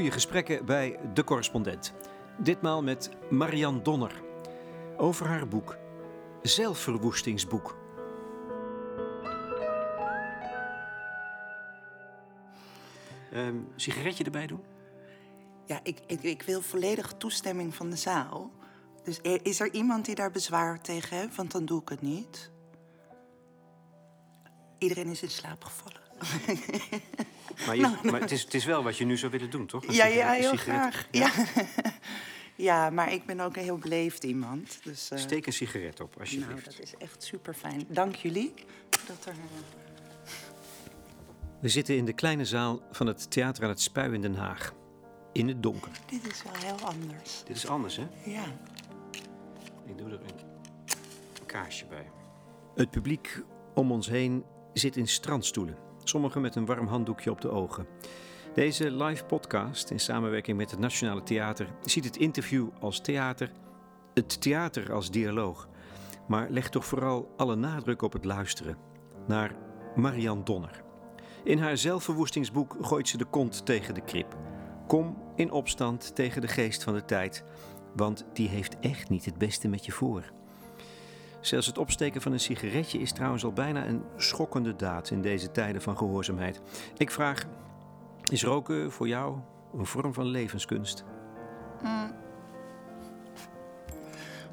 goede gesprekken bij De Correspondent. Ditmaal met Marianne Donner over haar boek Zelfverwoestingsboek. Um, sigaretje erbij doen? Ja, ik, ik, ik wil volledige toestemming van de zaal. Dus is er iemand die daar bezwaar tegen heeft? Want dan doe ik het niet. Iedereen is in slaap gevallen. Maar, je, nou, maar het, is, het is wel wat je nu zou willen doen, toch? ja, ja, heel graag. Ja. ja. maar ik ben ook een heel beleefd iemand. Dus, uh... Steek een sigaret op, alsjeblieft. Nou, dat is echt super fijn. Dank jullie. Dat er... We zitten in de kleine zaal van het Theater aan het Spui in Den Haag. In het donker. Dit is wel heel anders. Dit is anders, hè? Ja. Ik doe er een kaarsje bij. Het publiek om ons heen zit in strandstoelen sommigen met een warm handdoekje op de ogen. Deze live podcast in samenwerking met het Nationale Theater ziet het interview als theater, het theater als dialoog, maar legt toch vooral alle nadruk op het luisteren naar Marianne Donner. In haar zelfverwoestingsboek gooit ze de kont tegen de krip. Kom in opstand tegen de geest van de tijd, want die heeft echt niet het beste met je voor. Zelfs het opsteken van een sigaretje is trouwens al bijna een schokkende daad in deze tijden van gehoorzaamheid. Ik vraag: is roken voor jou een vorm van levenskunst? Mm.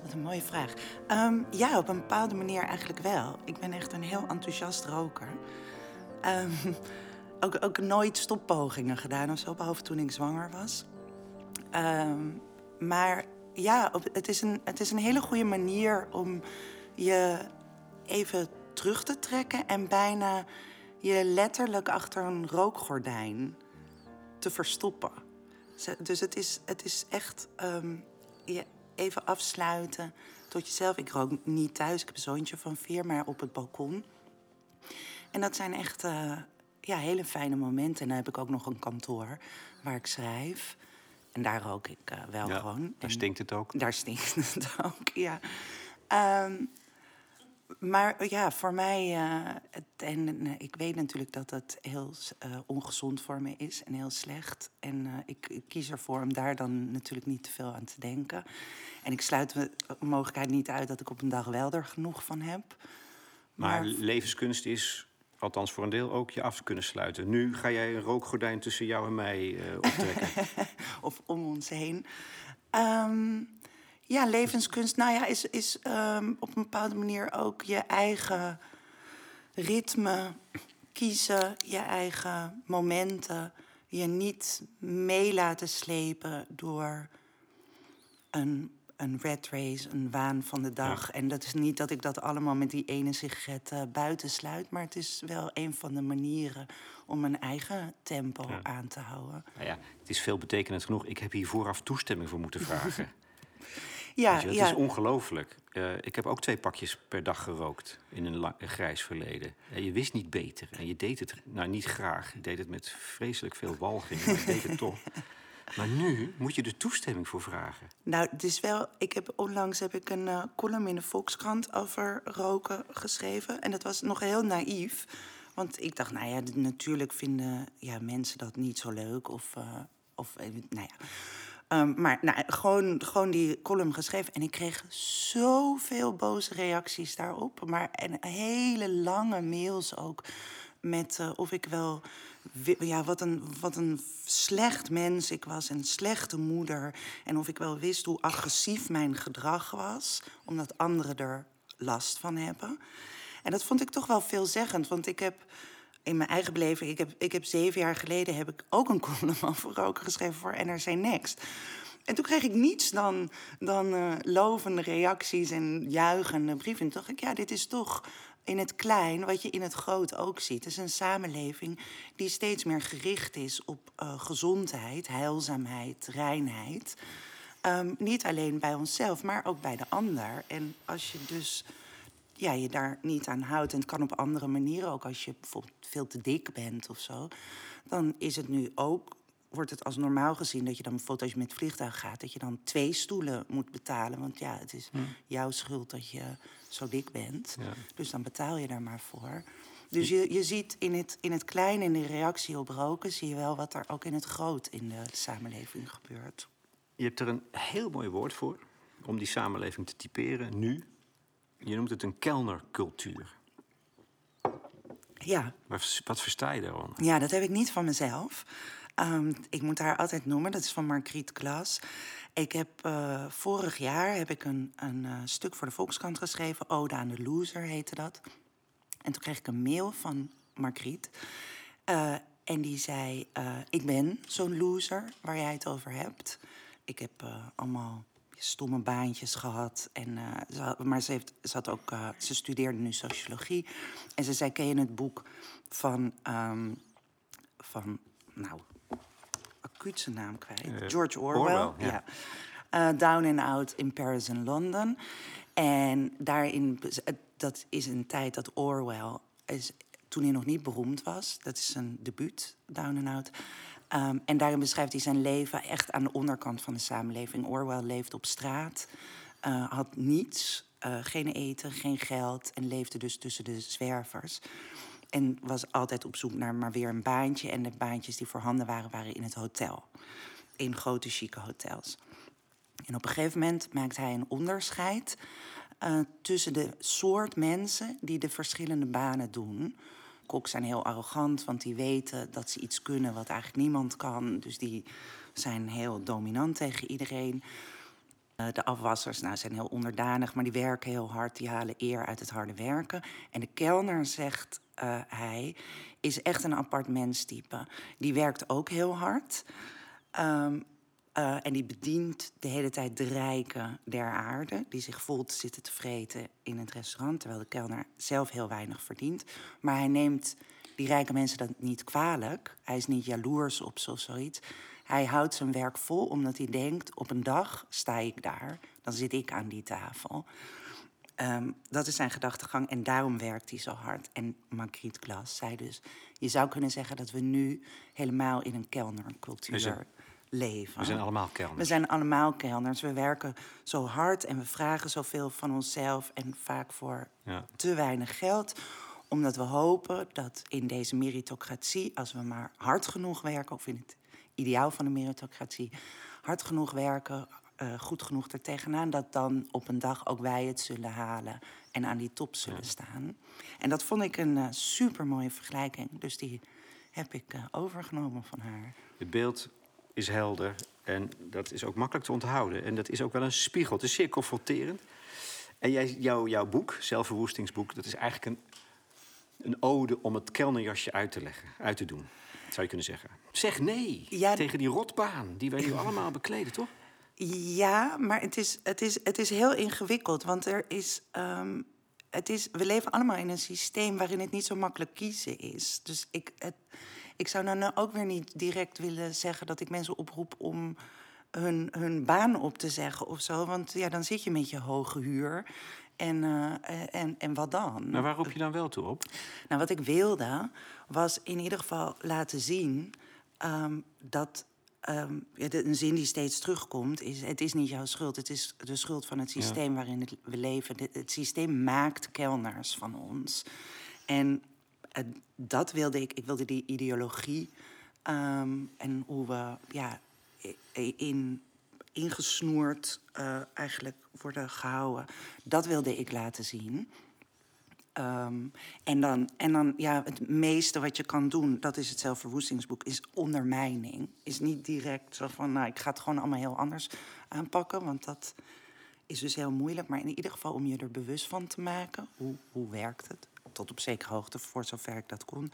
Wat een mooie vraag. Ehm, ja, op een bepaalde manier eigenlijk wel. Ik ben echt een heel enthousiast roker. Um, ook, ook nooit stoppogingen gedaan of zo, behalve toen ik zwanger was. Um, maar ja, het is, een, het is een hele goede manier om je even terug te trekken en bijna je letterlijk achter een rookgordijn te verstoppen. Dus het is, het is echt ehm, je even afsluiten tot jezelf. Ik rook niet thuis, ik heb een zoontje van vier, maar op het balkon. En dat zijn echt uh, ja, hele fijne momenten. En dan heb ik ook nog een kantoor waar ik schrijf. En daar rook ik uh, wel ja, gewoon. Daar stinkt het ook. Daar stinkt het ook, ja. Um, maar ja, voor mij, uh, en uh, ik weet natuurlijk dat dat heel uh, ongezond voor me is en heel slecht. En ik, ik, kies ervoor om daar dan natuurlijk niet te veel aan te denken. En ik sluit de mogelijkheid niet uit dat ik op een dag wel er genoeg van heb. Maar, maar levenskunst is, althans voor een deel, ook je af te kunnen sluiten. Nu ga jij een rookgordijn tussen jou en mij optrekken. of om ons heen. Um, ja, levenskunst, nou ja, is, is um, op een bepaalde manier ook je eigen ritme kiezen, je eigen momenten. Je niet mee laten slepen door een, een red race, een waan van de dag. En dat is niet dat ik dat allemaal met die ene sigaret uh, buiten sluit, maar het is wel een van de manieren om mijn eigen tempo aan te houden. Nou ja, het is veel betekenend genoeg. Ik heb hier vooraf toestemming voor moeten vragen. Ja, het is ongelooflijk. Uh, ik heb ook twee pakjes per dag gerookt in een, lang, grijs verleden. En je wist niet beter. En je deed het nou niet graag. Je deed het met vreselijk veel walging, maar je deed het toch. Maar nu moet je er toestemming voor vragen. Nou, het is wel. Ik heb onlangs heb ik een uh, column in de Volkskrant over roken geschreven. En dat was nog heel naïef. Want ik dacht, nou ja, natuurlijk vinden ja, mensen dat niet zo leuk. Of, uh, of nou ja. Um, maar nou, gewoon, gewoon die column geschreven. En ik kreeg zoveel boze reacties daarop. Maar en hele lange mails ook. Met uh, of ik wel. Ja, wat een, wat een slecht mens ik was. En slechte moeder. En of ik wel wist hoe agressief mijn gedrag was. Omdat anderen er last van hebben. En dat vond ik toch wel veelzeggend. Want ik heb in mijn eigen beleving, ik heb, ik heb zeven jaar geleden heb ik ook een column over roken geschreven voor NRC Next. En toen kreeg ik niets dan, dan uh, lovende reacties en juichende brieven. En toen dacht ik, ja, dit is toch in het klein wat je in het groot ook ziet. Het is een samenleving die steeds meer gericht is op uh, gezondheid, heilzaamheid, reinheid. Um, niet alleen bij onszelf, maar ook bij de ander. En als je dus ja, je daar niet aan houdt. En het kan op andere manieren ook als je bijvoorbeeld veel te dik bent of zo. Dan is het nu ook, wordt het als normaal gezien dat je dan bijvoorbeeld als je met vliegtuig gaat, dat je dan twee stoelen moet betalen. Want ja, het is hm. jouw schuld dat je zo dik bent. Dus dan betaal je daar maar voor. Dus je, je ziet in het, in het kleine, in de reactie op roken, zie je wel wat er ook in het groot in de samenleving gebeurt. Je hebt er een heel mooi woord voor om die samenleving te typeren nu. Je noemt het een kelnercultuur. Ja. Maar wat versta je daaronder? Ja, dat heb ik niet van mezelf. Um, ik moet haar altijd noemen, dat is van Margriet Klas. Ik heb uh, vorig jaar heb ik een, een uh, stuk voor de Volkskrant geschreven, Ode aan de Loser heette dat. En toen kreeg ik een mail van Margriet. Uh, en die zei: Ik ben zo'n loser waar jij het over hebt. Ik heb allemaal stomme baantjes gehad. En, ze maar ze, heeft, ze, had ook, ze studeerde nu sociologie. En ze zei: Ken je het boek van. Um, van nou, acuut zijn naam kwijt. Uh, George Orwell. Orwell ja. ja. Down and Out in Paris en London. En daarin, dat is een tijd dat Orwell, is, toen hij nog niet beroemd was, dat is zijn debuut, Down and Out. Um, en daarin beschrijft hij zijn leven echt aan de onderkant van de samenleving. Orwell leefde op straat, uh, had niets, geen eten, geen geld en leefde dus tussen de zwervers. En was altijd op zoek naar maar weer een baantje. En de baantjes die voorhanden waren, waren in het hotel. In grote, chique hotels. En op een gegeven moment maakt hij een onderscheid uh, tussen de soort mensen die de verschillende banen doen. Koks zijn heel arrogant, want die weten dat ze iets kunnen wat eigenlijk niemand kan. Dus die zijn heel dominant tegen iedereen. Uh, de afwassers nou, zijn heel onderdanig, maar die werken heel hard. Die halen eer uit het harde werken. En de kelner zegt uh, hij, is echt een apart menstype. Die werkt ook heel hard. Um, uh, en die bedient de hele tijd de rijken der aarde, die zich vol te zitten te vreten in het restaurant, terwijl de kelner zelf heel weinig verdient. Maar hij neemt die rijke mensen dat niet kwalijk. Hij is niet jaloers op zo zoiets. Hij houdt zijn werk vol omdat hij denkt: op een dag sta ik daar, dan zit ik aan die tafel. Um, dat is zijn gedachtegang en daarom werkt hij zo hard. En Margriet Glas zei dus: je zou kunnen zeggen dat we nu helemaal in een kelnercultuur leven. We zijn allemaal kelners. We zijn allemaal kelners. We werken zo hard en we vragen zoveel van onszelf en vaak voor ja. te weinig geld omdat we hopen dat in deze meritocratie, als we maar hard genoeg werken, of in het ideaal van de meritocratie, hard genoeg werken, uh, goed genoeg er tegenaan, dat dan op een dag ook wij het zullen halen en aan die top zullen staan. En dat vond ik een uh, super mooie vergelijking. Dus die heb ik uh, overgenomen van haar. Het beeld is helder en dat is ook makkelijk te onthouden. En dat is ook wel een spiegel. Het is zeer confronterend. En jij, jou, jouw boek, zelfverwoestingsboek, dat is eigenlijk een, een ode om het kelnerjasje uit te leggen, uit te doen. Zou je kunnen zeggen. Zeg nee ja, tegen die rotbaan die wij nu allemaal bekleden, toch? Ja, maar het is, het is, het is heel ingewikkeld. Want er is, um, het is, we leven allemaal in een systeem waarin het niet zo makkelijk kiezen is. Dus ik, het, ik zou dan ook weer niet direct willen zeggen dat ik mensen oproep om hun, hun baan op te zeggen of zo. Want ja, dan zit je met je hoge huur. En, uh, en, en wat dan? Maar waar roep je dan wel toe op? Nou, wat ik wilde, was in ieder geval laten zien um, dat um, een zin die steeds terugkomt is: het is niet jouw schuld, het is de schuld van het systeem waarin het, we leven. Het, systeem maakt kelners van ons. En dat wilde ik. Ik wilde die ideologie um, en hoe we ja, in, ingesnoerd uh, eigenlijk worden gehouden. Dat wilde ik laten zien. Um, en dan, en dan, ja, het meeste wat je kan doen, dat is het zelfverwoestingsboek, is ondermijning. Is niet direct zo van, nou, ik ga het gewoon allemaal heel anders aanpakken, want dat is dus heel moeilijk. Maar in ieder geval om je er bewust van te maken, hoe, hoe werkt het? Tot op zekere hoogte, voor zover ik dat kon.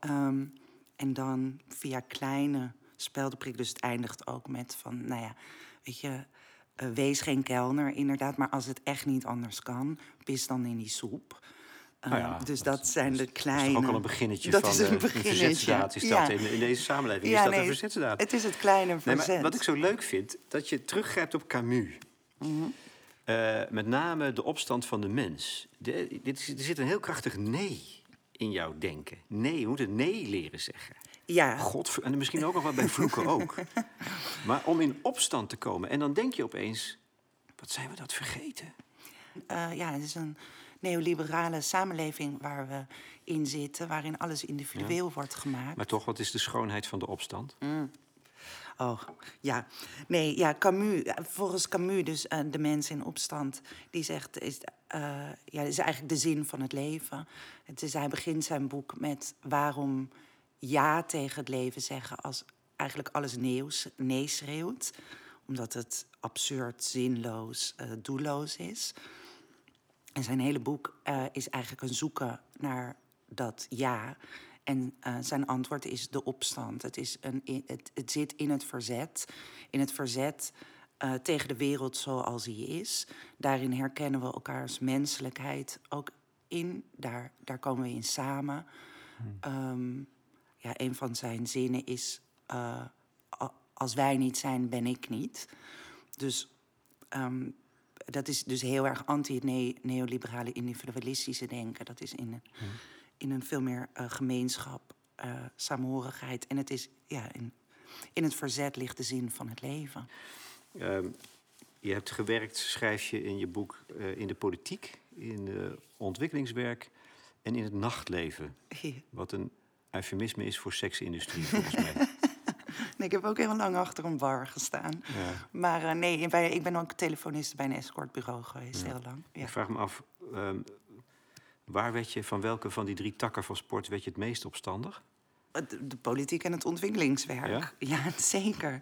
Um, en dan via kleine speldenprik, dus het eindigt ook met van, nou ja, weet je, uh, wees geen kelner inderdaad, maar als het echt niet anders kan, pis dan in die soep. Nou ja, ehm, dus dat, zijn de kleine... Dat is ook al een beginnetje dat van is een. Is dat in, in, deze samenleving is dat een verzetsdaad. Het is het kleine verzet. Nee, wat ik zo leuk vind, dat je teruggrijpt op Camus. Mm uh, met name de opstand van de mens. De, dit, er zit een heel krachtig nee in jouw denken. Nee, je moet het nee leren zeggen. Ja. God, en misschien ook nog wel bij vloeken ook. Maar om in opstand te komen. En dan denk je opeens, wat zijn we dat vergeten? Uh, ja, het is een neoliberale samenleving waar we in zitten, waarin alles individueel wordt gemaakt. Maar toch, wat is de schoonheid van de opstand? Mm. Oh, ja. Nee, ja, Camus, volgens Camus, dus uh, de mens in opstand, die zegt, is, uh, ja, is eigenlijk de zin van het leven. Het is, hij begint zijn boek met waarom ja tegen het leven zeggen als eigenlijk alles nee schreeuwt. Omdat het absurd, zinloos, uh, doelloos is. En zijn hele boek is eigenlijk een zoeken naar dat ja. En uh, zijn antwoord is de opstand. Het, is een, het, het zit in het verzet. In het verzet uh, tegen de wereld zoals die is. Daarin herkennen we elkaars menselijkheid ook in. Daar, daar komen we in samen. Hmm. Um, ja, een van zijn zinnen is: uh, Als wij niet zijn, ben ik niet. Dus um, dat is dus heel erg anti het neoliberale individualistische denken. Dat is in. Hmm in een veel meer uh, gemeenschap, uh, samenhorigheid. En het is, ja, in, in het verzet ligt de zin van het leven. Um, je hebt gewerkt, schrijf je in je boek, uh, in de politiek, in ontwikkelingswerk en in het nachtleven. Wat een eufemisme is voor seksindustrie, volgens mij. nee, ik heb ook heel lang achter een bar gestaan. Ja. Maar nee, ik ben ook telefoniste bij een escortbureau geweest, ja. heel lang. Ja. Ik vraag me af, um, Waar werd je van welke van die drie takken van sport werd je het meest opstandig? De, politiek en het ontwikkelingswerk. Ja, ja zeker.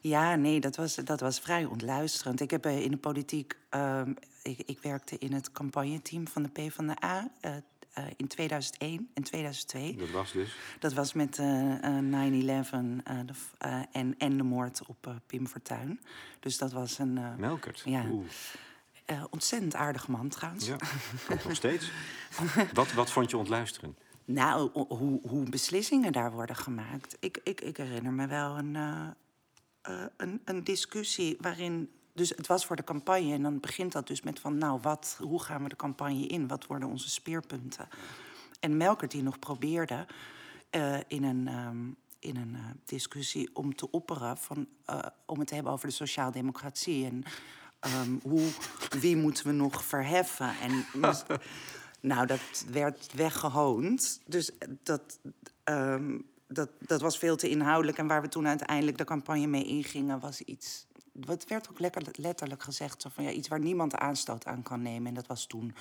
Ja, nee, dat was, dat was vrij ontluisterend. Ik heb uh, in de politiek. Uh, ik, ik, werkte in het campagneteam van de PvdA. Uh, uh, in 2001 en 2002. Dat was dus? Dat was met 9-11 en, en de moord op Pim Fortuyn. Dus dat was een... Melkert? Ja. Uh, ontzettend aardige man trouwens. Ja, nog steeds. wat, wat vond je ontluisterend? Nou, hoe, hoe beslissingen daar worden gemaakt. Ik, ik, ik herinner me wel een, uh, uh, een, een discussie waarin. Dus het was voor de campagne en dan begint dat dus met van, nou, wat, hoe gaan we de campagne in? Wat worden onze speerpunten? En Melkert die nog probeerde in een, um, in een discussie om te opperen van, om het te hebben over de sociaaldemocratie en Um, hoe, wie moeten we nog verheffen? En, nou, dat werd weggehoond. Dus dat, um, dat, dat was veel te inhoudelijk. En waar we toen uiteindelijk de campagne mee ingingen, was iets. Wat werd ook lekker, letterlijk gezegd, zo van, ja, iets waar niemand aanstoot aan kan nemen. En dat was toen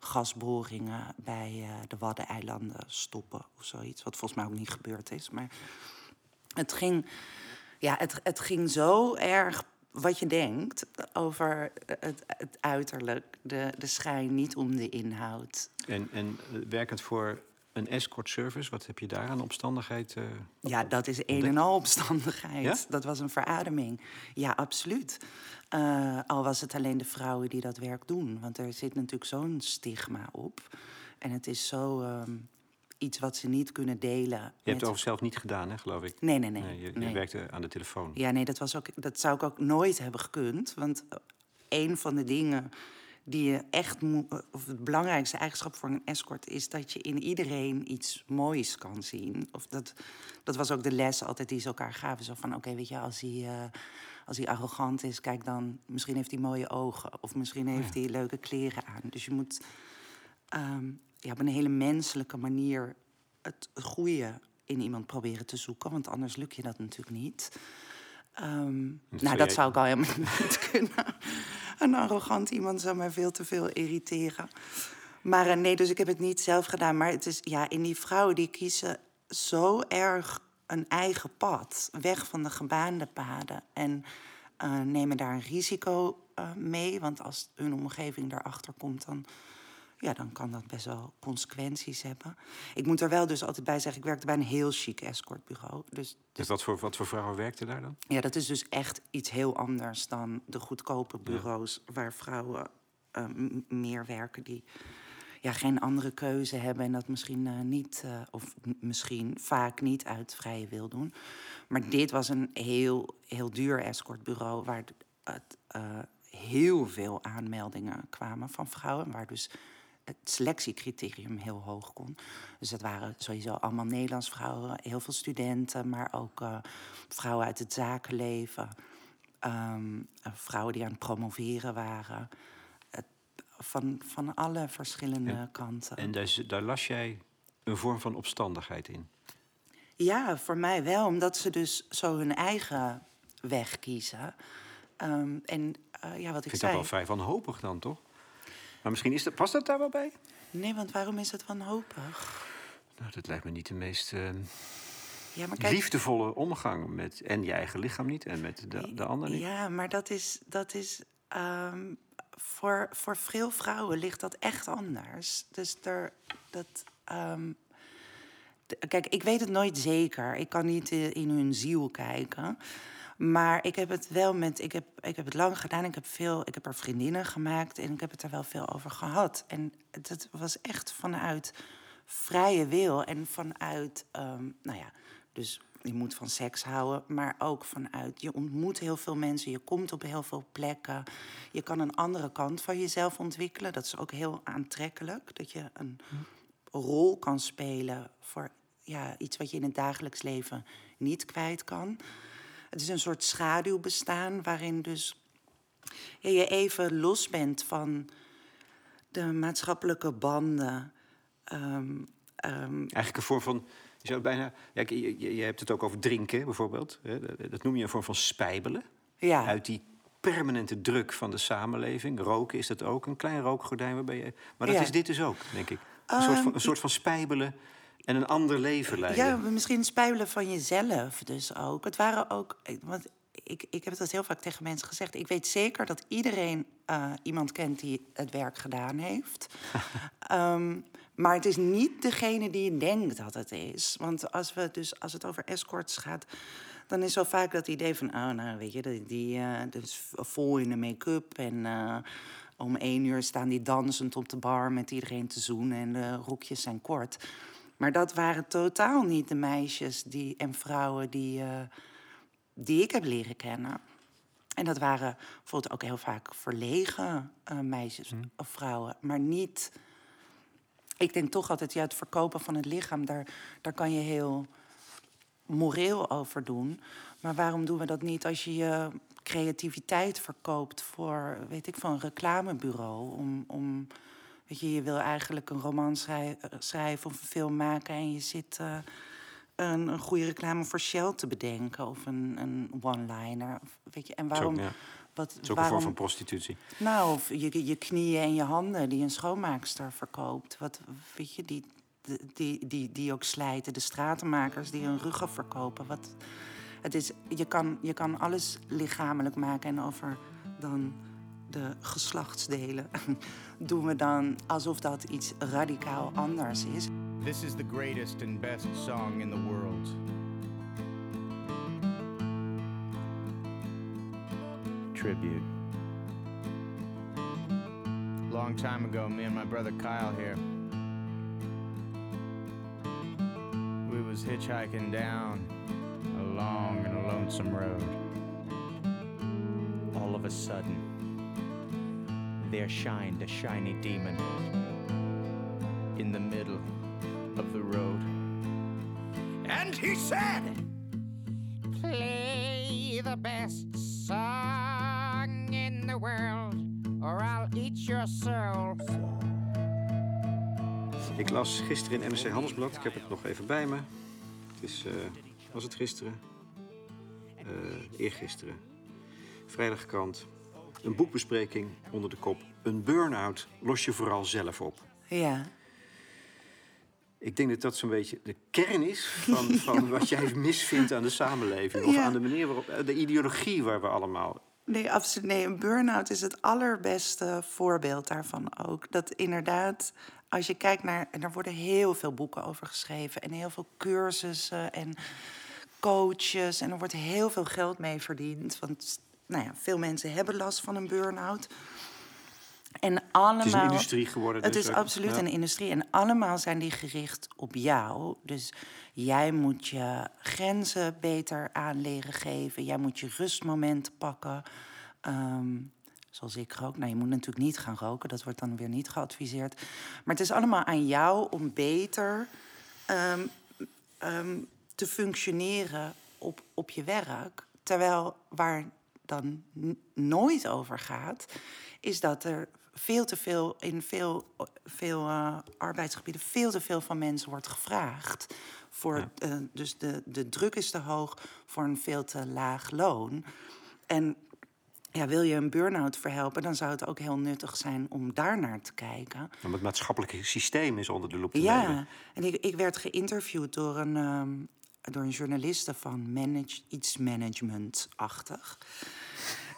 gasboringen bij uh, de Waddeneilanden stoppen of zoiets. Wat volgens mij ook niet gebeurd is. Maar het ging, ja, het, het ging zo erg wat je denkt over het, het uiterlijk, de, de schijn, niet om de inhoud. En, en eh, werkend voor een escort service, wat heb je daar aan opstandigheid? Uh, ja, dat is een en al opstandigheid. Ja? Dat was een verademing. Ja, absoluut. Uh, al was het alleen de vrouwen die dat werk doen. Want er zit natuurlijk zo'n stigma op. En het is zo. Um, iets wat ze niet kunnen delen. Je hebt het over zelf niet gedaan, hè, geloof ik? Nee, nee, nee. nee je, je werkte aan de telefoon. Ja, nee, dat, was ook, dat zou ik ook nooit hebben gekund. Want een van de dingen die je echt moet... of het belangrijkste eigenschap voor een escort... is dat je in iedereen iets moois kan zien. Of dat, dat was ook de les altijd die ze elkaar gaven. Zo van, oké, weet je, als hij... Uh, als hij arrogant is, kijk dan, misschien heeft hij mooie ogen. Of misschien heeft oh hij leuke kleren aan. Dus je moet um, ja, op een hele menselijke manier het goede in iemand proberen te zoeken. Want anders lukt je dat natuurlijk niet. Um, nou, dat zou ik al helemaal niet kunnen. Een arrogant iemand zou mij veel te veel irriteren. Maar uh, nee, dus ik heb het niet zelf gedaan. Maar het is, ja, in die vrouwen die kiezen zo erg een eigen pad. Weg van de gebaande paden. En uh, nemen daar een risico uh, mee. Want als hun omgeving daarachter komt, dan ja, dan kan dat best wel consequenties hebben. Ik moet er wel dus altijd bij zeggen, ik werkte bij een heel chic escortbureau. Dus, dus wat, voor, wat voor vrouwen werkten daar dan? Ja, dat is dus echt iets heel anders dan de goedkope bureaus... waar vrouwen uh, meer werken die ja, geen andere keuze hebben... en dat misschien uh, niet, uh, of misschien vaak niet uit vrije wil doen. Maar dit was een heel, heel duur escortbureau... waar het, heel veel aanmeldingen kwamen van vrouwen... waar dus het selectiecriterium heel hoog kon. Dus het waren sowieso allemaal Nederlands vrouwen, heel veel studenten, maar ook uh, vrouwen uit het zakenleven, um, vrouwen die aan het promoveren waren. Het, van, van alle verschillende kanten. En daar, daar las jij een vorm van opstandigheid in? Ja, voor mij wel, omdat ze dus zo hun eigen weg kiezen. Ehm, en uh, ja, wat ik, ik zei. dat wel vrij wanhopig dan, toch? Maar misschien is dat, past dat daar wel bij? Nee, want waarom is het wanhopig? Nou, dat lijkt me niet de meest uh, ja, maar kijk, liefdevolle omgang met en je eigen lichaam niet en met de, de ander niet. Ja, maar dat is, dat is um, voor, voor veel vrouwen ligt dat echt anders. Dus er, dat, um, kijk, ik weet het nooit zeker. Ik kan niet in hun ziel kijken. Maar ik heb het wel met. Ik heb, ik heb het lang gedaan. Ik heb, veel, ik heb er vriendinnen gemaakt. En ik heb het er wel veel over gehad. En dat was echt vanuit vrije wil. En vanuit. Um, nou ja, dus je moet van seks houden, maar ook vanuit je ontmoet heel veel mensen, je komt op heel veel plekken. Je kan een andere kant van jezelf ontwikkelen. Dat is ook heel aantrekkelijk. Dat je een rol kan spelen voor ja, iets wat je in het dagelijks leven niet kwijt kan. Het is een soort schaduwbestaan waarin dus ja, je even los bent van de maatschappelijke banden. Um, um, Eigenlijk een vorm van je zou bijna, ja, je, je, hebt het ook over drinken bijvoorbeeld. Dat noem je een vorm van spijbelen. Ja. Uit die permanente druk van de samenleving. Roken is dat ook, een klein rookgordijn waarbij je. Maar dat is dit dus ook, denk ik. Een, soort, van, een ehm, soort van spijbelen en een ander leven leiden. Ja, misschien spijbelen van jezelf dus ook. Het waren ook. Want ik, ik heb het heel vaak tegen mensen gezegd. Ik weet zeker dat iedereen uh, iemand kent die het werk gedaan heeft. um, Maar het is niet degene die je denkt dat het is. Want als, we dus, als het over escorts gaat, dan is zo vaak dat idee van... oh, nou, weet je, die, die uh, dus vol in de make-up en... Uh, om één uur staan die dansend op de bar met iedereen te zoenen en de rokjes zijn kort. Maar dat waren totaal niet de meisjes die, en vrouwen die, uh, die ik heb leren kennen. En dat waren bijvoorbeeld ook heel vaak verlegen meisjes hm. of vrouwen, maar niet ik denk toch altijd, ja, het verkopen van het lichaam, daar, daar kan je heel moreel over doen. Maar waarom doen we dat niet als je je creativiteit verkoopt voor, weet ik, van een reclamebureau? Om, om, weet je, je wil eigenlijk een roman schrijven of een film maken en je zit uh, een, een goede reclame voor Shell te bedenken of een, een one-liner. Weet je, en waarom? Zo, ja. Wat, het is ook waarom, een vorm van prostitutie. Nou, of je, je knieën en je handen die een schoonmaakster verkoopt. Wat, weet je, die, die, die, die ook slijten. De stratenmakers die hun ruggen verkopen. Wat, het is, je, kan, je kan alles lichamelijk maken en over dan de geslachtsdelen doen we dan alsof dat iets radicaal anders is. This is the greatest and best song in the world. tribute. Long time ago, me and my brother Kyle here, we was hitchhiking down a long and lonesome road. All of a sudden, there shined a shiny demon in the middle of the road. And he said, Play the best song in the world, or I'll eat your soul. Ik las gisteren in NRC Handelsblad, ik heb het nog even bij me. Het is, uh, was het gisteren? Uh, eergisteren. Vrijdagkrant. Een boekbespreking onder de kop. Een burn-out los je vooral zelf op. Ja. Ik denk dat dat zo'n beetje de kern is van, van wat jij misvindt aan de samenleving. Of aan de manier waarop, de ideologie waar we allemaal Nee, absoluut. Nee, een burn-out is het allerbeste voorbeeld daarvan ook. Dat inderdaad, als je kijkt naar. En er worden heel veel boeken over geschreven. En heel veel cursussen en coaches. En er wordt heel veel geld mee verdiend. Want nou ja, veel mensen hebben last van een burn-out. En allemaal, het is een industrie geworden. Het dus is absoluut een industrie. En allemaal zijn die gericht op jou. Dus jij moet je grenzen beter aan leren geven. Jij moet je rustmomenten pakken. Um, zoals ik rook. Nou, je moet natuurlijk niet gaan roken. Dat wordt dan weer niet geadviseerd. Maar het is allemaal aan jou om beter um, um, te functioneren op, op je werk. Terwijl waar dan nooit over gaat, is dat er veel te veel in veel, veel uh, arbeidsgebieden veel te veel van mensen wordt gevraagd. Voor, uh, dus de, de druk is te hoog voor een veel te laag loon. En ja, wil je een burn-out verhelpen, dan zou het ook heel nuttig zijn om daar naar te kijken. Om het maatschappelijke systeem is onder de loep te ja, nemen. Ja, en ik, ik werd geïnterviewd door een, um, door een journaliste van manage, iets management-achtig.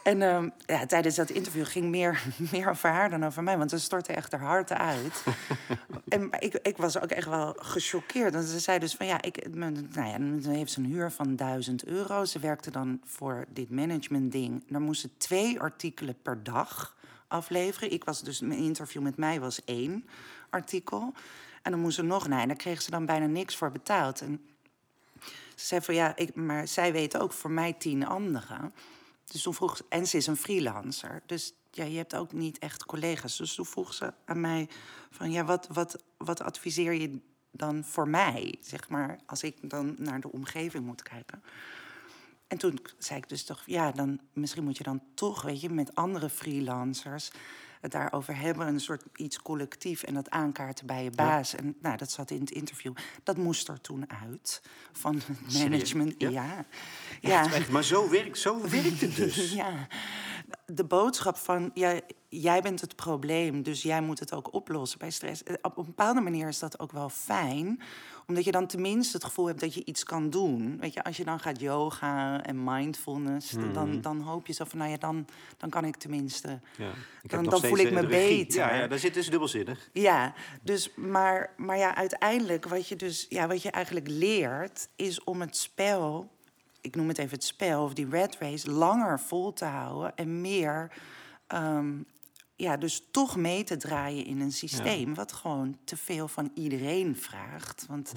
En uh, ja, tijdens dat interview ging meer, meer over haar dan over mij, want ze stortte echt haar hart uit. en ik, ik was ook echt wel gechoqueerd. Want ze zei dus van ja, ik, nou ja, dan heeft ze een huur van 1000 euro. Ze werkte dan voor dit management-ding. Daar moesten twee artikelen per dag afleveren. Ik was dus, mijn interview met mij was één artikel. En dan moest ze nog, nee, en daar kreeg ze dan bijna niks voor betaald. En ze zei van ja, ik, maar zij weten ook voor mij tien anderen. Dus toen vroeg ze, en ze is een freelancer. Dus ja, je hebt ook niet echt collega's. Dus toen vroeg ze aan mij van ja, wat, wat, wat adviseer je dan voor mij? Zeg maar, als ik dan naar de omgeving moet kijken. En toen zei ik dus toch, ja, dan misschien moet je dan toch, weet je, met andere freelancers het daarover hebben, een soort iets collectief en dat aankaarten bij je baas. En nou, dat zat in het interview. Dat moest er toen uit van het management. Ja. ja. ja. maar zo werkt, zo werkt het dus. ja. De boodschap van ja, jij bent het probleem, dus jij moet het ook oplossen bij stress. Eh, op een bepaalde manier is dat ook wel fijn, omdat je dan tenminste het gevoel hebt dat je iets kan doen. Weet je, als je dan gaat yoga en mindfulness, dan, Mhm. dan hoop je zo van, nou ja, dan, dan kan ik tenminste, Ja. Ik dan, voel ik eh, me regie. beter. Ja, ja, daar zit dus dubbelzinnig. Ja, dus, maar, maar ja, uiteindelijk wat je dus, ja, wat je eigenlijk leert, is om het spel, ik noem het even het spel, of die red race, langer vol te houden en meer, ehm, ja, dus toch mee te draaien in een systeem wat gewoon te veel van iedereen vraagt. Want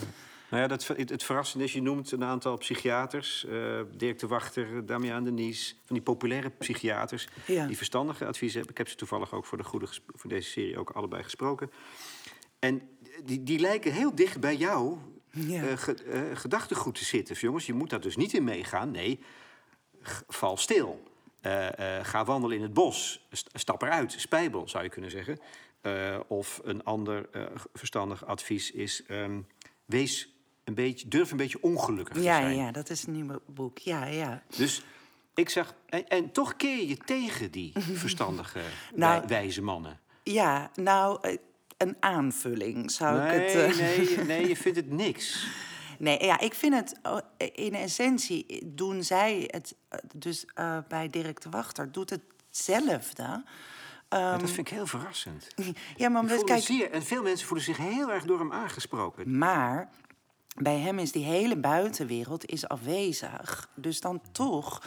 Nou ja, dat, het, het verrassende is, je noemt een aantal psychiaters. eh, Dirk de Wachter, Damian de Nies. Van die populaire psychiaters Ja. die verstandige adviezen hebben. Ik heb ze toevallig ook voor, de goede, voor deze serie ook allebei gesproken. En die, die lijken heel dicht bij jou Ja. ge- eh, gedachtegoed te zitten. Jongens, je moet daar dus niet in meegaan. Nee, val stil. Eh, eh, ga wandelen in het bos. St- stap eruit. Spijbel, zou je kunnen zeggen. Eh, of een ander verstandig advies is... ehm, wees een beetje, durf een beetje ongelukkig te zijn. ja, dat is een nieuw boek. Ja, ja. Dus ik zag... En, en toch keer je tegen die verstandige, Nou, wij- wijze mannen. Ja, nou, een aanvulling zou Nee, ik het... eh, nee, nee, je vindt het niks. Nee, ja, ik vind het oh, in essentie doen zij het dus eh, bij Dirk de Wachter doet hetzelfde. Ja, dat vind ik heel verrassend. Ja, maar omdat, kijk, zeer, en veel mensen voelen zich heel erg door hem aangesproken. maar bij hem is die hele buitenwereld is afwezig. Dus dan toch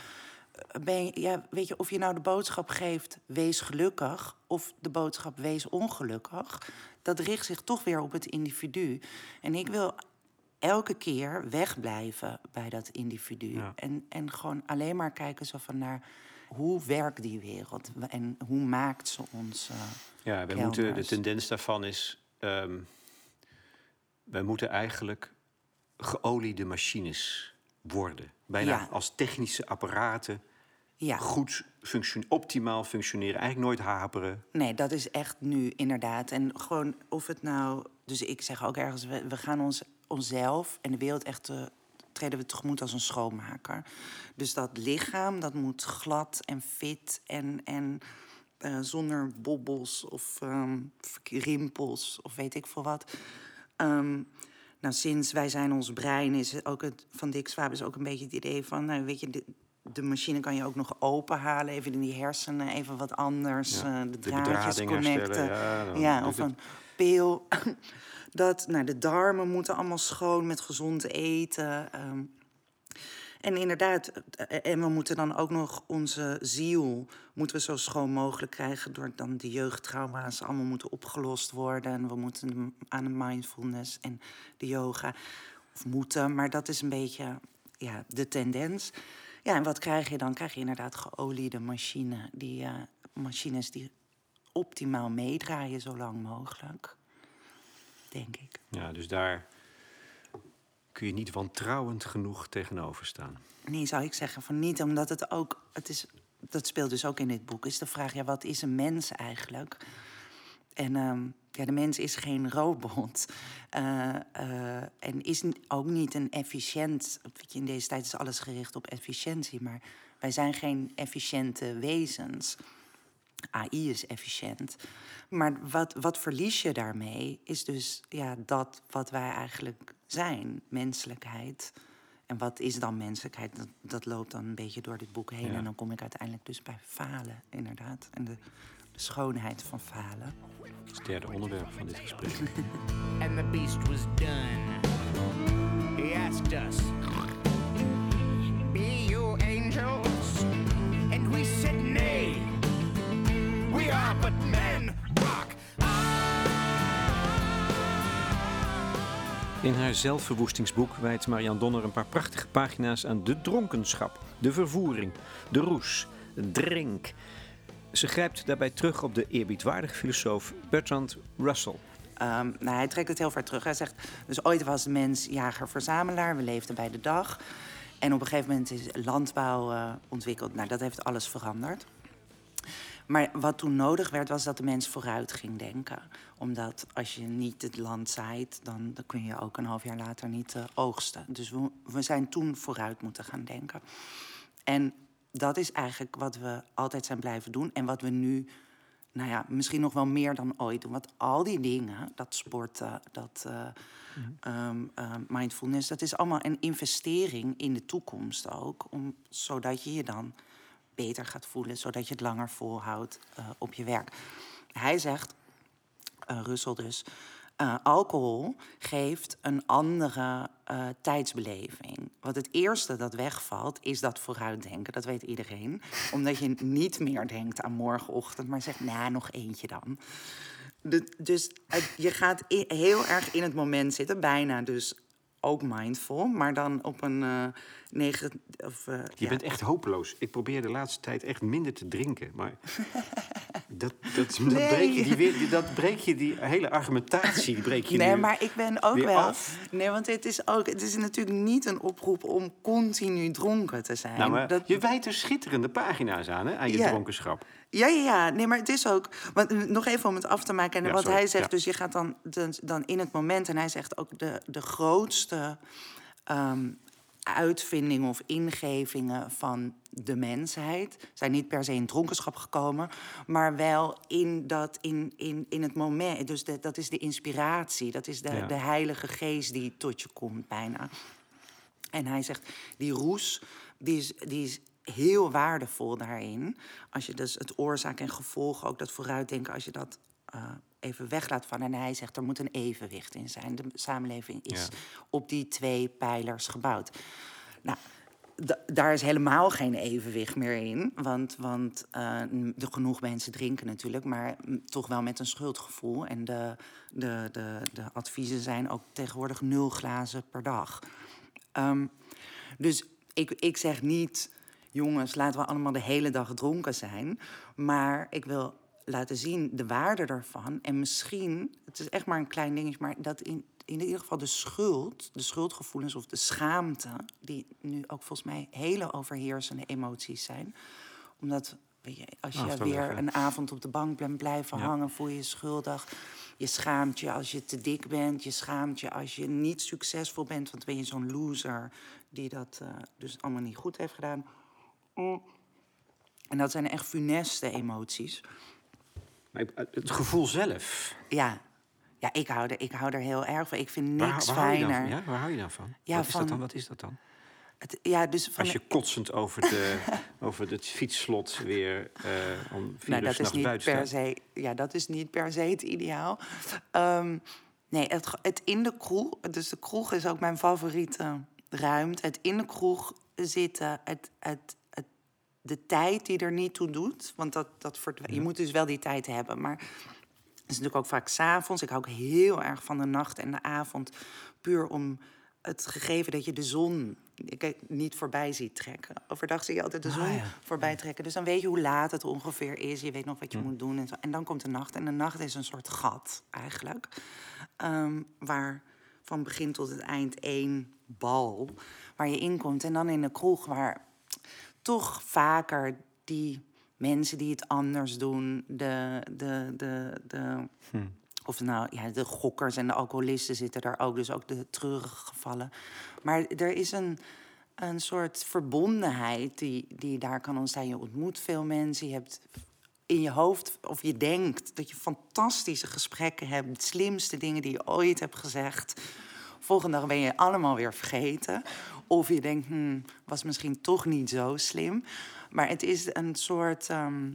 eh, ben je, ja, weet je, of je nou de boodschap geeft wees gelukkig of de boodschap wees ongelukkig, dat richt zich toch weer op het individu. En ik wil elke keer wegblijven bij dat individu. Ja. En, en gewoon alleen maar kijken zo van naar hoe werkt die wereld en hoe maakt ze ons. Ja, kelders. moeten, de tendens daarvan is... ehm wij moeten eigenlijk geoliede machines worden. Bijna Ja. als technische apparaten ja. goed functio- optimaal functioneren. Eigenlijk nooit haperen. Nee, dat is echt nu inderdaad. En gewoon of het nou. Dus ik zeg ook ergens, we, we gaan ons, onszelf en de wereld echt. treden we tegemoet als een schoonmaker. Dus dat lichaam, dat moet glad en fit en, en eh, zonder bobbels of ehm, rimpels of weet ik veel wat. Ehm, nou, sinds wij zijn ons brein is het ook het van Dick Swaap is ook een beetje het idee van, nou, weet je, de, de machine kan je ook nog openhalen, even in die hersenen, even wat anders, Ja, eh, de de draadjes connecten. ja, ja, of een pil. Dat, nou, de darmen moeten allemaal schoon met gezond eten. ehm. en inderdaad, eh, en we moeten dan ook nog onze ziel moeten zo schoon mogelijk krijgen door dan de jeugdtrauma's allemaal moeten opgelost worden. En we moeten aan de mindfulness en de yoga. Of moeten, maar dat is een beetje ja, de tendens. Ja, en wat krijg je dan? Krijg je inderdaad geoliede machine, die, eh, machines die optimaal meedraaien zo lang mogelijk. Denk ik. Ja, dus daar kun je niet wantrouwend genoeg tegenover staan. Nee, zou ik zeggen van niet, omdat het ook, het is dat speelt dus ook in dit boek, is de vraag: ja, wat is een mens eigenlijk? En ehm, ja, de mens is geen robot. Uh, uh, en is ook niet een efficiënt. In deze tijd is alles gericht op efficiëntie, maar wij zijn geen efficiënte wezens. AI is efficiënt. Maar wat, wat verlies je daarmee, is dus ja, dat wat wij eigenlijk zijn: menselijkheid. En wat is dan menselijkheid? Dat, dat loopt dan een beetje door dit boek heen. En dan kom ik uiteindelijk dus bij falen, inderdaad. En de, de schoonheid van falen. Dat is het derde onderwerp van dit gesprek. And the beast was done. He asked us, Be you angels? In haar zelfverwoestingsboek wijdt Marianne Donner een paar prachtige pagina's aan de dronkenschap, de vervoering, de roes, drink. Ze grijpt daarbij terug op de eerbiedwaardige filosoof Bertrand Russell. Um, nou, hij trekt het heel ver terug. Hij zegt, dus ooit was de mens jager-verzamelaar, we leefden bij de dag. En op een gegeven moment is landbouw uh, ontwikkeld. Nou, dat heeft alles veranderd. Maar wat toen nodig werd, was dat de mens vooruit ging denken. Omdat als je niet het land zaait, dan, dan kun je ook een half jaar later niet uh, oogsten. Dus we, we zijn toen vooruit moeten gaan denken. En dat is eigenlijk wat we altijd zijn blijven doen. En wat we nu, nou ja, misschien nog wel meer dan ooit doen. Want al die dingen, dat sporten, dat uh, um, uh, mindfulness, dat is allemaal een investering in de toekomst ook. Om, zodat je je dan beter gaat voelen, zodat je het langer volhoudt uh, op je werk. Hij zegt, uh, Russell dus, uh, alcohol geeft een andere tijdsbeleving. Want het eerste dat wegvalt is dat vooruitdenken. Dat weet iedereen. Omdat je niet meer denkt aan morgenochtend, maar zegt, nou, nog eentje dan. Dus je gaat heel erg in het moment zitten, bijna dus ook mindful, maar dan op een negen. Of, uh, je ja. bent echt hopeloos. Ik probeer de laatste tijd echt minder te drinken, maar dat, dat, nee. dat, breek je die dat breek je die hele argumentatie. Die breek je nee, maar ik ben ook wel. af. Nee, want het is ook. Het is natuurlijk niet een oproep om continu dronken te zijn. Nou, maar dat... Je wijt er schitterende pagina's aan, hè, aan je ja. dronkenschap. Ja, ja, ja. Nee, maar het is ook. Want, nog even om het af te maken. En ja, wat sorry. hij zegt, ja. dus je gaat dan, dan in het moment. En hij zegt ook de, de grootste um, uitvindingen of ingevingen van de mensheid zijn niet per se in dronkenschap gekomen, maar wel in, dat, in, in, in het moment. Dus de, dat is de inspiratie, dat is de, ja. de heilige geest die tot je komt bijna. En hij zegt, die roes, die is, die is heel waardevol daarin. Als je dus het oorzaak en gevolg, ook dat vooruitdenken, als je dat uh, even weglaat van. En hij zegt er moet een evenwicht in zijn. De samenleving is ja. op die twee pijlers gebouwd. Nou, daar is helemaal geen evenwicht meer in. Want, want uh, de genoeg mensen drinken natuurlijk, maar toch wel met een schuldgevoel. En de, de, de, de adviezen zijn ook tegenwoordig nul glazen per dag. Um, dus ik, ik zeg niet jongens, laten we allemaal de hele dag dronken zijn. Maar ik wil laten zien de waarde daarvan. En misschien, het is echt maar een klein dingetje, maar dat in, in ieder geval de schuld, de schuldgevoelens of de schaamte, die nu ook volgens mij hele overheersende emoties zijn. Omdat weet je, als je weer een avond op de bank bent blijven ja. hangen, voel je je schuldig. Je schaamt je als je te dik bent. Je schaamt je als je niet succesvol bent. Want ben je zo'n loser die dat uh, dus allemaal niet goed heeft gedaan. Mm. En dat zijn echt funeste emoties. Maar het gevoel zelf. Ja, ja ik, hou er, ik hou er heel erg van. Ik vind niks waar, waar fijner. Hou ja, waar hou je dan van? Ja, wat, is van, dat dan? wat is dat dan? Het, ja, dus van Als je kotsend over, de, over het fietsslot weer uh, om vier nou, uur dat is niet per se, Ja, dat is niet per se het ideaal. Um, nee, het, het in de kroeg... Dus de kroeg is ook mijn favoriete ruimte. Het in de kroeg zitten, het, het, de tijd die er niet toe doet. Want dat, dat verdwijnt. Je moet dus wel die tijd hebben. Maar het is natuurlijk ook vaak s'avonds. Ik hou ook heel erg van de nacht en de avond. Puur om het gegeven dat je de zon niet voorbij ziet trekken. Overdag zie je altijd de zon ah, ja. voorbij trekken. Dus dan weet je hoe laat het ongeveer is. Je weet nog wat je moet doen. En, zo. en dan komt de nacht. En de nacht is een soort gat eigenlijk. Um, waar van begin tot het eind één bal waar je in komt. En dan in de kroeg waar toch vaker die mensen die het anders doen, de, de, de, de, of nou ja, de gokkers en de alcoholisten zitten daar ook, dus ook de treurige gevallen. Maar er is een, een soort verbondenheid die, die daar kan ontstaan. Je ontmoet veel mensen, je hebt in je hoofd, of je denkt dat je fantastische gesprekken hebt, de slimste dingen die je ooit hebt gezegd. Volgende dag ben je allemaal weer vergeten. Of je denkt, hmm, was misschien toch niet zo slim. Maar het is een soort, ehm,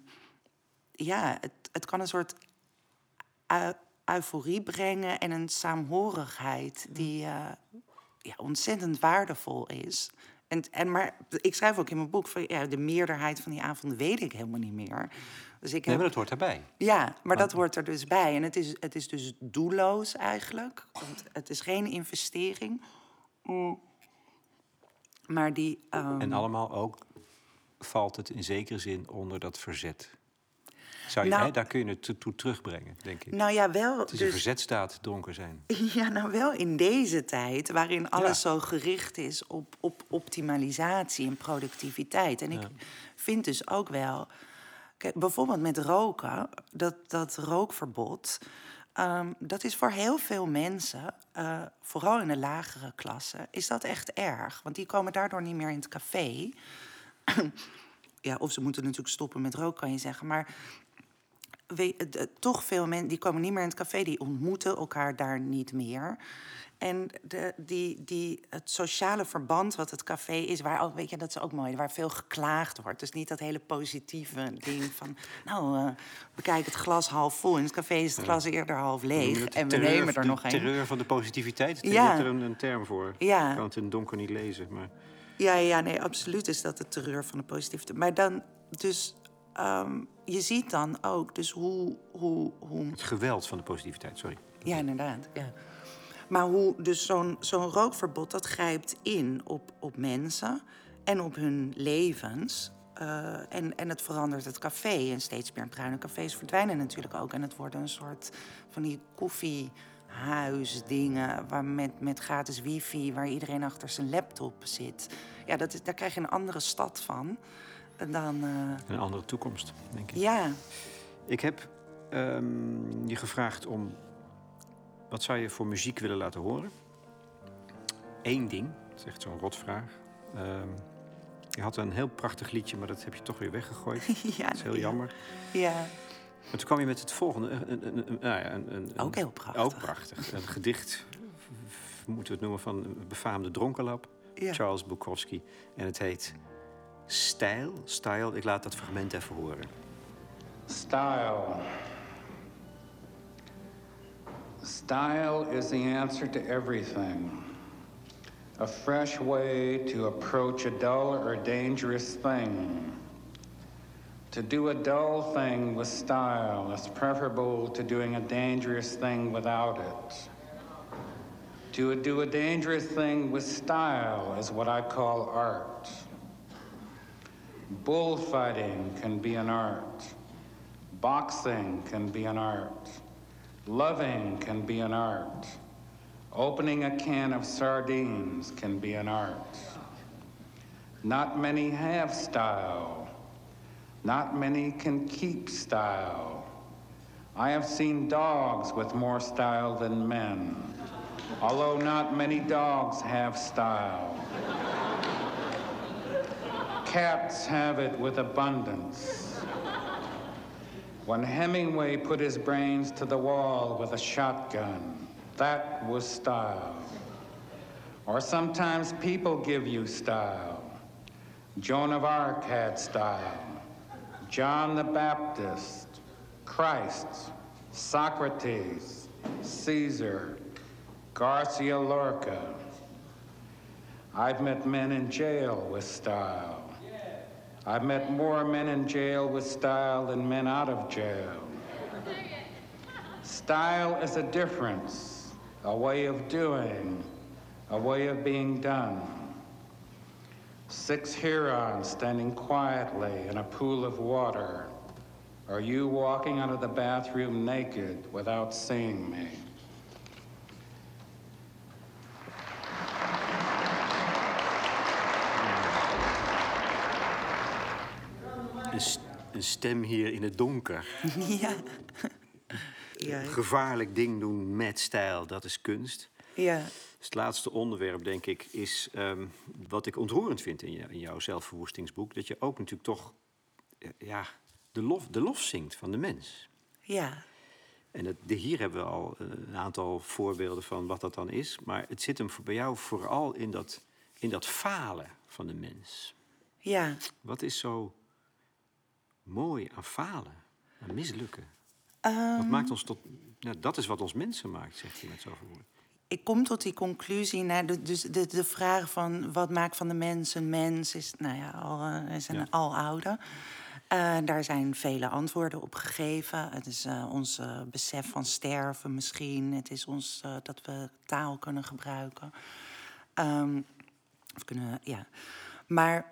ja, het, het kan een soort eu- euforie brengen en een saamhorigheid die eh, ja, ontzettend waardevol is. En, en, maar ik schrijf ook in mijn boek van ja, de meerderheid van die avonden weet ik helemaal niet meer. Dus ik Nee, heb, maar dat hoort daarbij. ja, maar dat hoort er dus bij. En het is, het is dus doelloos eigenlijk. Want het is geen investering. Mm. Maar die. ehm, En allemaal ook valt het in zekere zin onder dat verzet. Zou je, Nou- hè, daar kun je het toe- terugbrengen, denk ik. nou ja, wel. het is een Dus, verzetstaat, dronken zijn. ja, nou wel in deze tijd, waarin alles Ja. zo gericht is op, op optimalisatie en productiviteit. En ik vind dus ook wel. Kijk, bijvoorbeeld met roken, dat, dat rookverbod. ehm, dat is voor heel veel mensen, eh, vooral in de lagere klassen, is dat echt erg. Want die komen daardoor niet meer in het café. ja, of ze moeten natuurlijk stoppen met roken, kan je zeggen. Maar het- toch veel mensen die komen niet meer in het café, die ontmoeten elkaar daar niet meer. En de, die, die, het sociale verband wat het café is, waar ook, weet je, dat is ook mooi, waar veel geklaagd wordt. Dus niet dat hele positieve ding van, nou, eh, bekijk het glas half vol. In het café is het glas eerder half leeg. En we terreur- nemen er nog een. terreur van de positiviteit. Je Ja. er een, een term voor. Ja. Ik kan het in het donker niet lezen. Maar Ja, ja, nee, absoluut is dat de terreur van de positiviteit. Maar dan, dus, ehm, je ziet dan ook, dus hoe, hoe, hoe het geweld van de positiviteit, sorry. Ja, inderdaad. Ja. Maar hoe dus zo'n zo'n rookverbod, dat grijpt in op, op mensen en op hun levens. Eh, en, en het verandert het café. En steeds meer bruine cafés verdwijnen natuurlijk ook. En het worden een soort van die koffiehuisdingen... Waar met, met gratis wifi, waar iedereen achter zijn laptop zit. Ja, dat daar krijg je een andere stad van. Dan, eh, Een andere toekomst, denk ik. ja, Ik heb ehm, je gevraagd om... Wat zou je voor muziek willen laten horen? Eén ding. Dat is echt zo'n rotvraag. Ehm je had een heel prachtig liedje, maar dat heb je toch weer weggegooid. ja, Dat is heel ja. jammer. Ja, Maar toen kwam je met het volgende. Een, een, een, een- nou een, een, Ook heel prachtig. Ook prachtig. Een gedicht, moeten we het noemen, van een befaamde dronkenlap. Ja. Charles Bukowski. En het heet Stijl. Stijl. Ik laat dat fragment even horen. Style. Style is the answer to everything. A fresh way to approach a dull or dangerous thing. To do a dull thing with style is preferable to doing a dangerous thing without it. To do a dangerous thing with style is what I call art. Bullfighting can be an art. Boxing can be an art. Loving can be an art. Opening a can of sardines can be an art. Not many have style. Not many can keep style. I have seen dogs with more style than men, although not many dogs have style. Cats have it with abundance. When Hemingway put his brains to the wall with a shotgun, that was style. Or sometimes people give you style. Joan of Arc had style. John the Baptist, Christ, Socrates, Caesar, Garcia Lorca. I've met men in jail with style. I've met more men in jail with style than men out of jail. Style is a difference, a way of doing, a way of being done. Six Hurons standing quietly in a pool of water. Are you walking out of the bathroom naked without seeing me? Een stem hier in het donker. ja. ja. Gevaarlijk ding doen met stijl, dat is kunst. Ja. Dus het laatste onderwerp, denk ik, is ehm, wat ik ontroerend vind in, in jouw zelfverwoestingsboek. Dat je ook natuurlijk toch eh, ja, de, lof, de lof zingt van de mens. Ja. En het, de, hier hebben we al eh, een aantal voorbeelden van wat dat dan is. Maar het zit hem voor- bij jou vooral in dat, in dat falen van de mens. Ja. Wat is zo mooi aan falen, aan mislukken? Ehm. Wat maakt ons tot... Nou, dat is wat ons mensen maakt, zegt hij met zoveel woorden. Ik kom tot die conclusie naar de, dus de, de vraag van wat maakt van de mens een mens is, nou ja, al, eh, is een Ja. aloude. Eh, daar zijn vele antwoorden op gegeven. Het is eh, ons besef van sterven misschien. Het is ons dat we taal kunnen gebruiken. Ehm, of kunnen, ja. Maar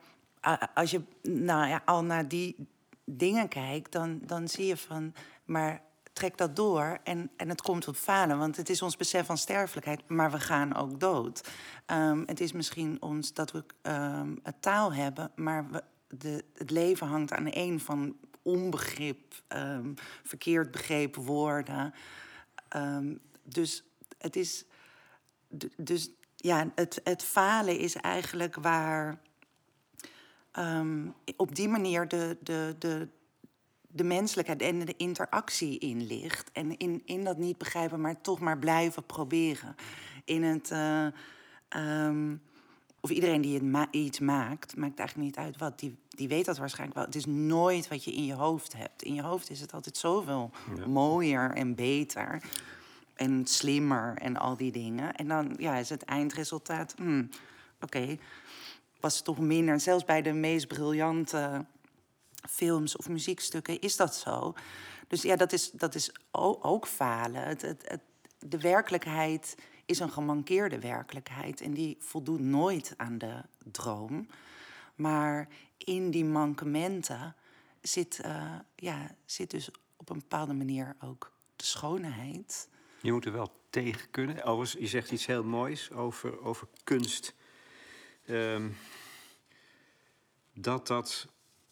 als je nou ja, al naar die dingen kijkt, dan, dan zie je van, maar trek dat door en, en het komt op falen. Want het is ons besef van sterfelijkheid, maar we gaan ook dood. Ehm, het is misschien ons dat we ehm, een taal hebben, maar de, het leven hangt aan een van onbegrip, ehm, verkeerd begrepen woorden. Dus het is. Dus ja, het, het falen is eigenlijk waar ehm, op die manier de, de, de, de menselijkheid en de interactie in ligt. En in, in dat niet begrijpen, maar toch maar blijven proberen. In het. eh, ehm, of iedereen die het ma- iets maakt, maakt eigenlijk niet uit wat. Die, die weet dat waarschijnlijk wel. Het is nooit wat je in je hoofd hebt. In je hoofd is het altijd zoveel mooier en beter. En slimmer en al die dingen. En dan ja, is het eindresultaat. hmm, Oké, was toch minder. Zelfs bij de meest briljante films of muziekstukken is dat zo. Dus ja, dat is, dat is ook falen. Het, het, de werkelijkheid is een gemankeerde werkelijkheid. En die voldoet nooit aan de droom. Maar in die mankementen zit, eh, ja, zit dus op een bepaalde manier ook de schoonheid. Je moet er wel tegen kunnen. Overigens, je zegt iets heel moois over, over kunst. Ehm, dat dat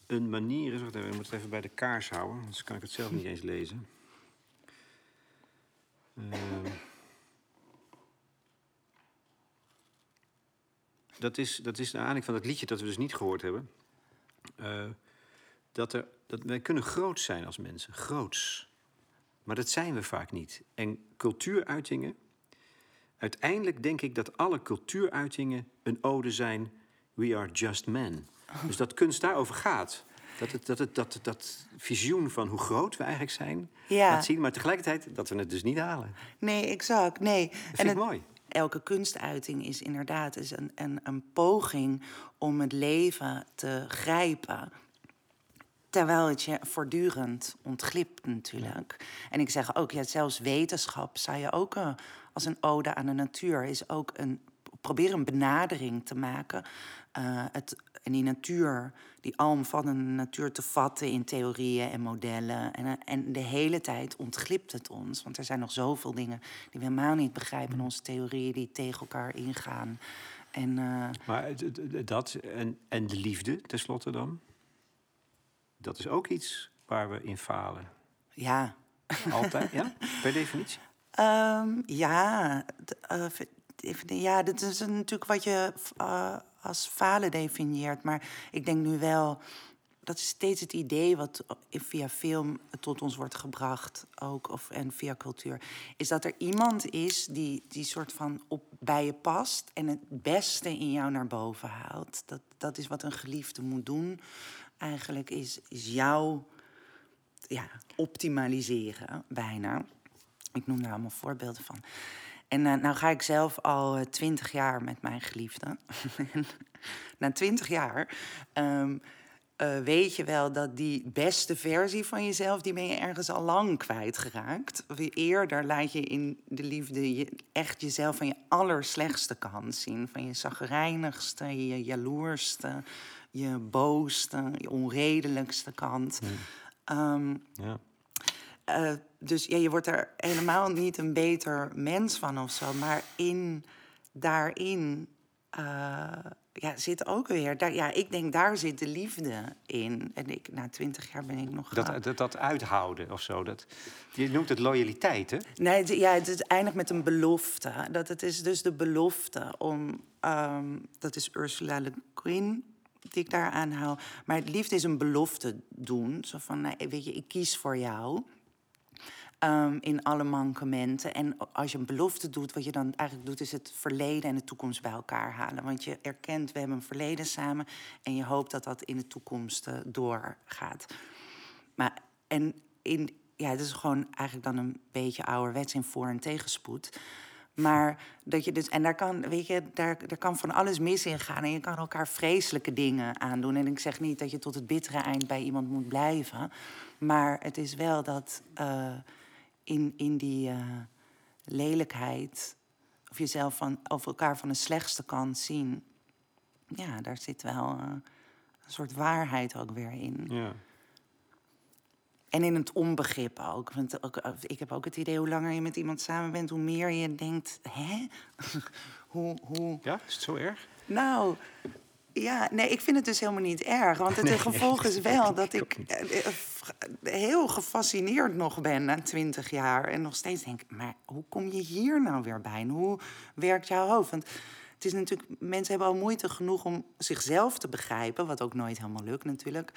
een manier is... Even, ik moet het even bij de kaars houden, anders kan ik het zelf niet eens lezen. Ehm, dat, is, dat is naar aanleiding van het liedje dat we dus niet gehoord hebben. Eh, dat, er, dat wij kunnen groot zijn als mensen, groots. Maar dat zijn we vaak niet. En cultuuruitingen. Uiteindelijk denk ik dat alle cultuuruitingen een ode zijn. We are just men. Dus dat kunst daarover gaat. Dat het, dat, het, dat, dat visioen van hoe groot we eigenlijk zijn. Ja. Laat zien, maar tegelijkertijd dat we het dus niet halen. Nee, exact. Nee. Dat vind ik het- mooi. elke kunstuiting is inderdaad is een, een, een poging om het leven te grijpen. Terwijl het je voortdurend ontglipt natuurlijk. En ik zeg ook, ja, zelfs wetenschap zou je ook eh, als een ode aan de natuur... is ook een, probeer een benadering te maken. Eh, het, en die natuur, die alomvattende natuur te vatten in theorieën en modellen. En, eh, en de hele tijd ontglipt het ons. Want er zijn nog zoveel dingen die we helemaal niet begrijpen... in onze theorieën die tegen elkaar ingaan. En... eh, Maar dat en, en de liefde, tenslotte dan. Dat is ook iets waar we in falen. ja, Altijd, ja? Per definitie. Ehm, ja, even- ja, dit is natuurlijk wat je als falen definieert. Maar ik denk nu wel, dat is steeds het idee wat via film tot ons wordt gebracht, ook, of, en via cultuur. Is dat er iemand is die, die soort van op, bij je past en het beste in jou naar boven haalt. Dat, dat is wat een geliefde moet doen. Eigenlijk is, is jou ja, optimaliseren, bijna. Ik noem daar allemaal voorbeelden van. En eh, nou ga ik zelf al twintig jaar met mijn geliefde. Na twintig jaar ehm, eh, weet je wel dat die beste versie van jezelf... die ben je ergens al lang kwijtgeraakt. Of Eerder laat je in de liefde je, echt jezelf van je allerslechtste kant zien. Van je zagrijnigste, je jaloerste, je booste, je onredelijkste kant. Ehm, Ja. Eh, dus ja, je wordt er helemaal niet een beter mens van of zo. Maar in, daarin, eh, ja, zit ook weer. Daar, ja, ik denk daar zit de liefde in. En ik, na twintig jaar ben ik nog. Dat, dat, dat uithouden of zo. Dat, je noemt het loyaliteit, hè? Nee, het, ja, het eindigt met een belofte. Dat het is dus de belofte om. ehm, dat is Ursula Le Guin die ik daar aanhoud. Maar het liefde is een belofte doen. Zo van, weet je, ik kies voor jou. Ehm, in alle mankementen. En als je een belofte doet, wat je dan eigenlijk doet, is het verleden en de toekomst bij elkaar halen. Want je erkent, we hebben een verleden samen. En je hoopt dat dat in de toekomst eh, doorgaat. Maar en in, ja, het is gewoon eigenlijk dan een beetje ouderwets in voor- en tegenspoed. Maar dat je dus, en daar kan, weet je, daar, daar kan van alles mis in gaan. En je kan elkaar vreselijke dingen aandoen. En ik zeg niet dat je tot het bittere eind bij iemand moet blijven. Maar het is wel dat eh, in, in die eh, lelijkheid, of jezelf van, of elkaar van de slechtste kant zien. Ja, daar zit wel eh, een soort waarheid ook weer in. Ja. En in het onbegrip ook. Want ook, eh, ik heb ook het idee, hoe langer je met iemand samen bent, hoe meer je denkt, hè? hoe, hoe... ja, is het zo erg? Nou, ja, nee, ik vind het dus helemaal niet erg. Want het gevolg is wel dat ik eh, eh, heel gefascineerd nog ben na twintig jaar. En nog steeds denk, maar hoe kom je hier nou weer bij? En hoe werkt jouw hoofd? Want het is natuurlijk, mensen hebben al moeite genoeg om zichzelf te begrijpen. Wat ook nooit helemaal lukt natuurlijk.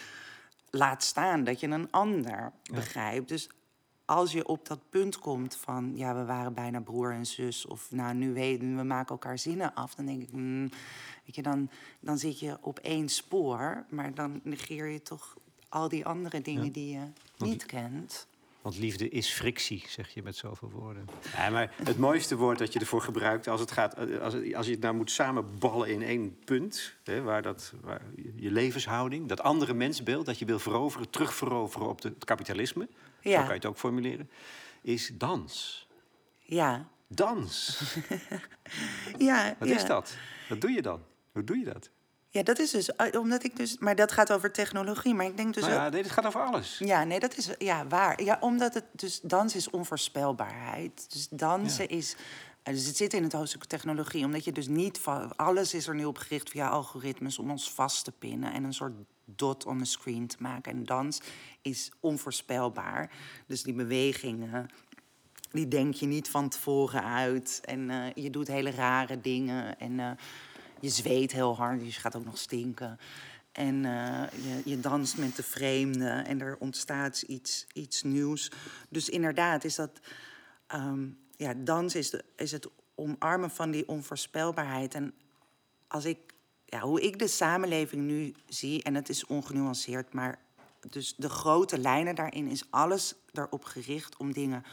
Laat staan dat je een ander begrijpt. Dus als je op dat punt komt van, ja, we waren bijna broer en zus, of nou, nu weten we maken elkaar zinnen af, dan denk ik, mm, weet je, dan, dan zit je op één spoor, maar dan negeer je toch al die andere dingen Ja. die je Want niet kent. Want liefde is frictie, zeg je met zoveel woorden. Ja, maar het mooiste woord dat je ervoor gebruikt, als, het gaat, als, het- als je het nou moet samenballen in één punt, hè, waar, dat, waar je levenshouding, dat andere mensbeeld dat je wil veroveren, terugveroveren op de, het kapitalisme, zo kan je het ook formuleren, is dans. Ja, Dans. ja. Wat ja. is dat? Wat doe je dan? Hoe doe je dat? Ja, dat is dus, eh, omdat ik dus, maar dat gaat over technologie, maar ik denk dus nou ook- ja, nee, dit gaat over alles. Ja, nee, dat is ja, waar. Ja, omdat het dus dans is onvoorspelbaarheid. Dus dansen is. Eh, Dus het zit in het hoofdstuk technologie, omdat je dus niet van. Alles is er nu op gericht via algoritmes om ons vast te pinnen en een soort dot on the screen te maken. En dans is onvoorspelbaar. Dus die bewegingen, die denk je niet van tevoren uit. En eh, je doet hele rare dingen. En eh, je zweet heel hard, dus je gaat ook nog stinken. En je, je danst met de vreemde en er ontstaat iets, iets nieuws. Dus inderdaad is dat... ehm, ja, dans is, de, is het omarmen van die onvoorspelbaarheid. En als ik, ja, hoe ik de samenleving nu zie, en het is ongenuanceerd, maar dus de grote lijnen daarin is alles erop gericht om dingen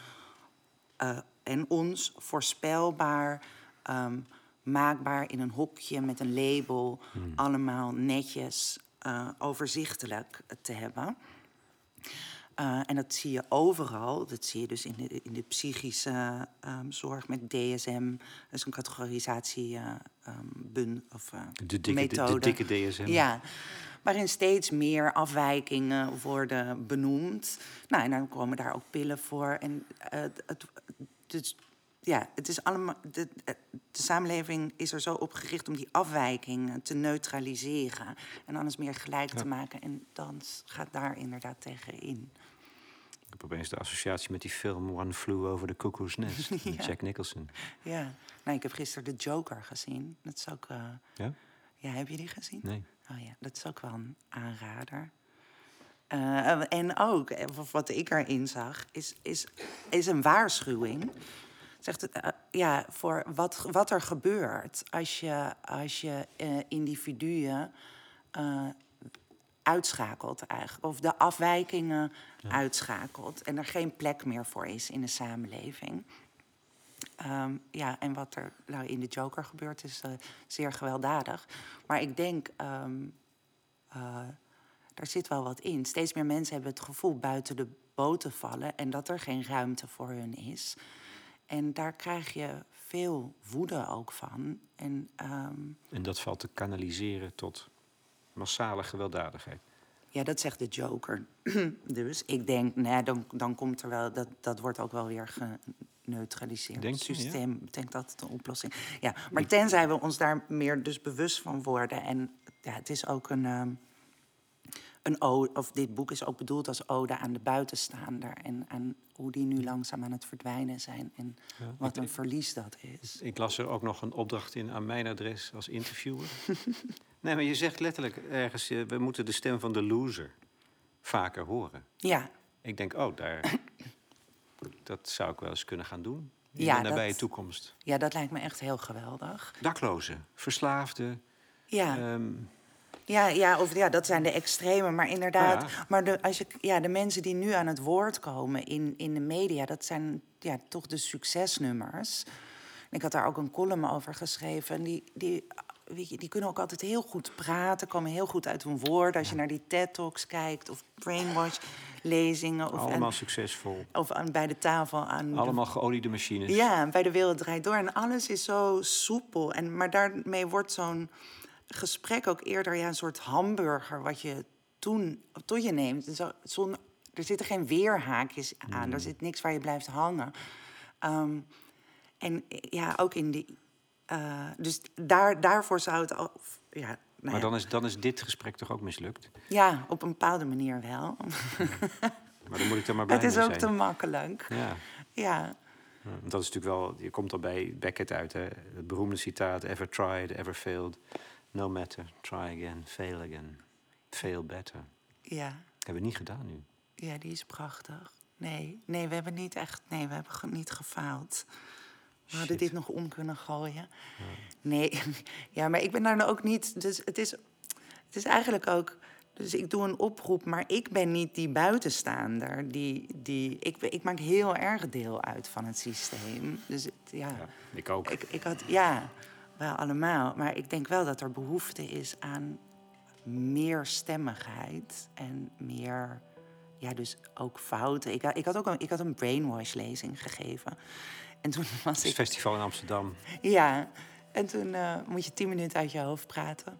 eh, en ons voorspelbaar, ehm, maakbaar in een hokje met een label, allemaal netjes, eh, overzichtelijk te hebben. Eh, en dat zie je overal. Dat zie je dus in de, in de psychische ehm, zorg met DSM. Dat is een categorisatie ehm, bun, of, eh, De dikke, de, methode. de dikke DSM. Ja, waarin steeds meer afwijkingen worden benoemd. Nou, en dan komen daar ook pillen voor. En het, dus, ja, het is allemaal. De, de samenleving is er zo op gericht om die afwijkingen te neutraliseren. En alles meer gelijk te maken. En dans gaat daar inderdaad tegen in. Ik heb opeens de associatie met die film One Flew Over the Cuckoo's Nest. Ja. Jack Nicholson. Ja, nou, ik heb gisteren de Joker gezien. Dat is ook. eh, Ja? ja, heb je die gezien? Nee. Oh ja, dat is ook wel een aanrader. Eh, en ook, eh, wat ik erin zag, is, is, is een waarschuwing. Zegt het, ja, voor wat, wat er gebeurt als je, als je eh, individuen uitschakelt eigenlijk. Of de afwijkingen uitschakelt. En er geen plek meer voor is in de samenleving. Ehm, ja, en wat er nou in de Joker gebeurt is eh, zeer gewelddadig. Maar ik denk, ehm eh, daar zit wel wat in. Steeds meer mensen hebben het gevoel buiten de boot te vallen en dat er geen ruimte voor hun is. En daar krijg je veel woede ook van. En ehm, En dat valt te kanaliseren tot massale gewelddadigheid. Ja, dat zegt de Joker. dus ik denk, nee, dan, dan komt er wel, dat, dat wordt ook wel weer geneutraliseerd. Denk het je, ja? systeem, ik denk dat het een oplossing Ja, maar tenzij we ons daar meer dus bewust van worden. En ja, het is ook een, ehm, een ode, of dit boek is ook bedoeld als ode aan de buitenstaander. En aan hoe die nu langzaam aan het verdwijnen zijn. En wat een verlies dat is. Ik las er ook nog een opdracht in aan mijn adres als interviewer. nee, maar je zegt letterlijk ergens... eh, we moeten de stem van de loser vaker horen. Ja, Ik denk, oh, daar, dat zou ik wel eens kunnen gaan doen. In Ja, de nabije dat- toekomst. ja, dat lijkt me echt heel geweldig. Daklozen, verslaafden. Ja. ehm, Ja, ja, of, ja, dat zijn de extreme. Maar inderdaad, Ja. maar de, als je, ja, de mensen die nu aan het woord komen in, in de media, dat zijn ja, toch de succesnummers. Ik had daar ook een column over geschreven. En die, die, weet je, die kunnen ook altijd heel goed praten, komen heel goed uit hun woorden. Als je naar die TED-talks kijkt of brainwash-lezingen. Of, allemaal aan- succesvol. of aan, bij de tafel aan Allemaal geoliede machines. ja, bij de wereld draait door. En alles is zo soepel. En, maar daarmee wordt zo'n gesprek ook eerder ja, een soort hamburger... wat je toen tot je neemt. Zo, zonder, er zitten geen weerhaakjes aan. Er zit niks waar je blijft hangen. Ehm, en ja, ook in die... eh, dus daar, daarvoor zou het... Al, ja, nou Maar ja, dan is, dan is dit gesprek toch ook mislukt? ja, op een bepaalde manier wel. Maar dan moet ik er maar blij het is ook te makkelijk. Ja. Ja, Want Dat is natuurlijk wel, je komt al bij Beckett uit, hè? het beroemde citaat: Ever tried, ever failed. No matter, try again, fail again, fail better. ja. Hebben we niet gedaan nu. Ja, die is prachtig. Nee, nee, we hebben niet echt. Nee, we hebben niet gefaald. We hadden Shit. dit nog om kunnen gooien. Nee, ja, maar ik ben daar nou ook niet. Dus het is, het is eigenlijk ook. Dus ik doe een oproep, maar ik ben niet die buitenstaander. Die, die, ik, ik maak heel erg deel uit van het systeem. Dus het, ja, Ja, ik ook. ik, ik had, ja, wel allemaal. Maar ik denk wel dat er behoefte is aan meer stemmigheid en meer, ja, dus ook fouten. Ik, had- ik had ook een, ik had een brainwash-lezing gegeven. En toen was Het ik, festival in Amsterdam. ja, en toen eh, moet je tien minuten uit je hoofd praten.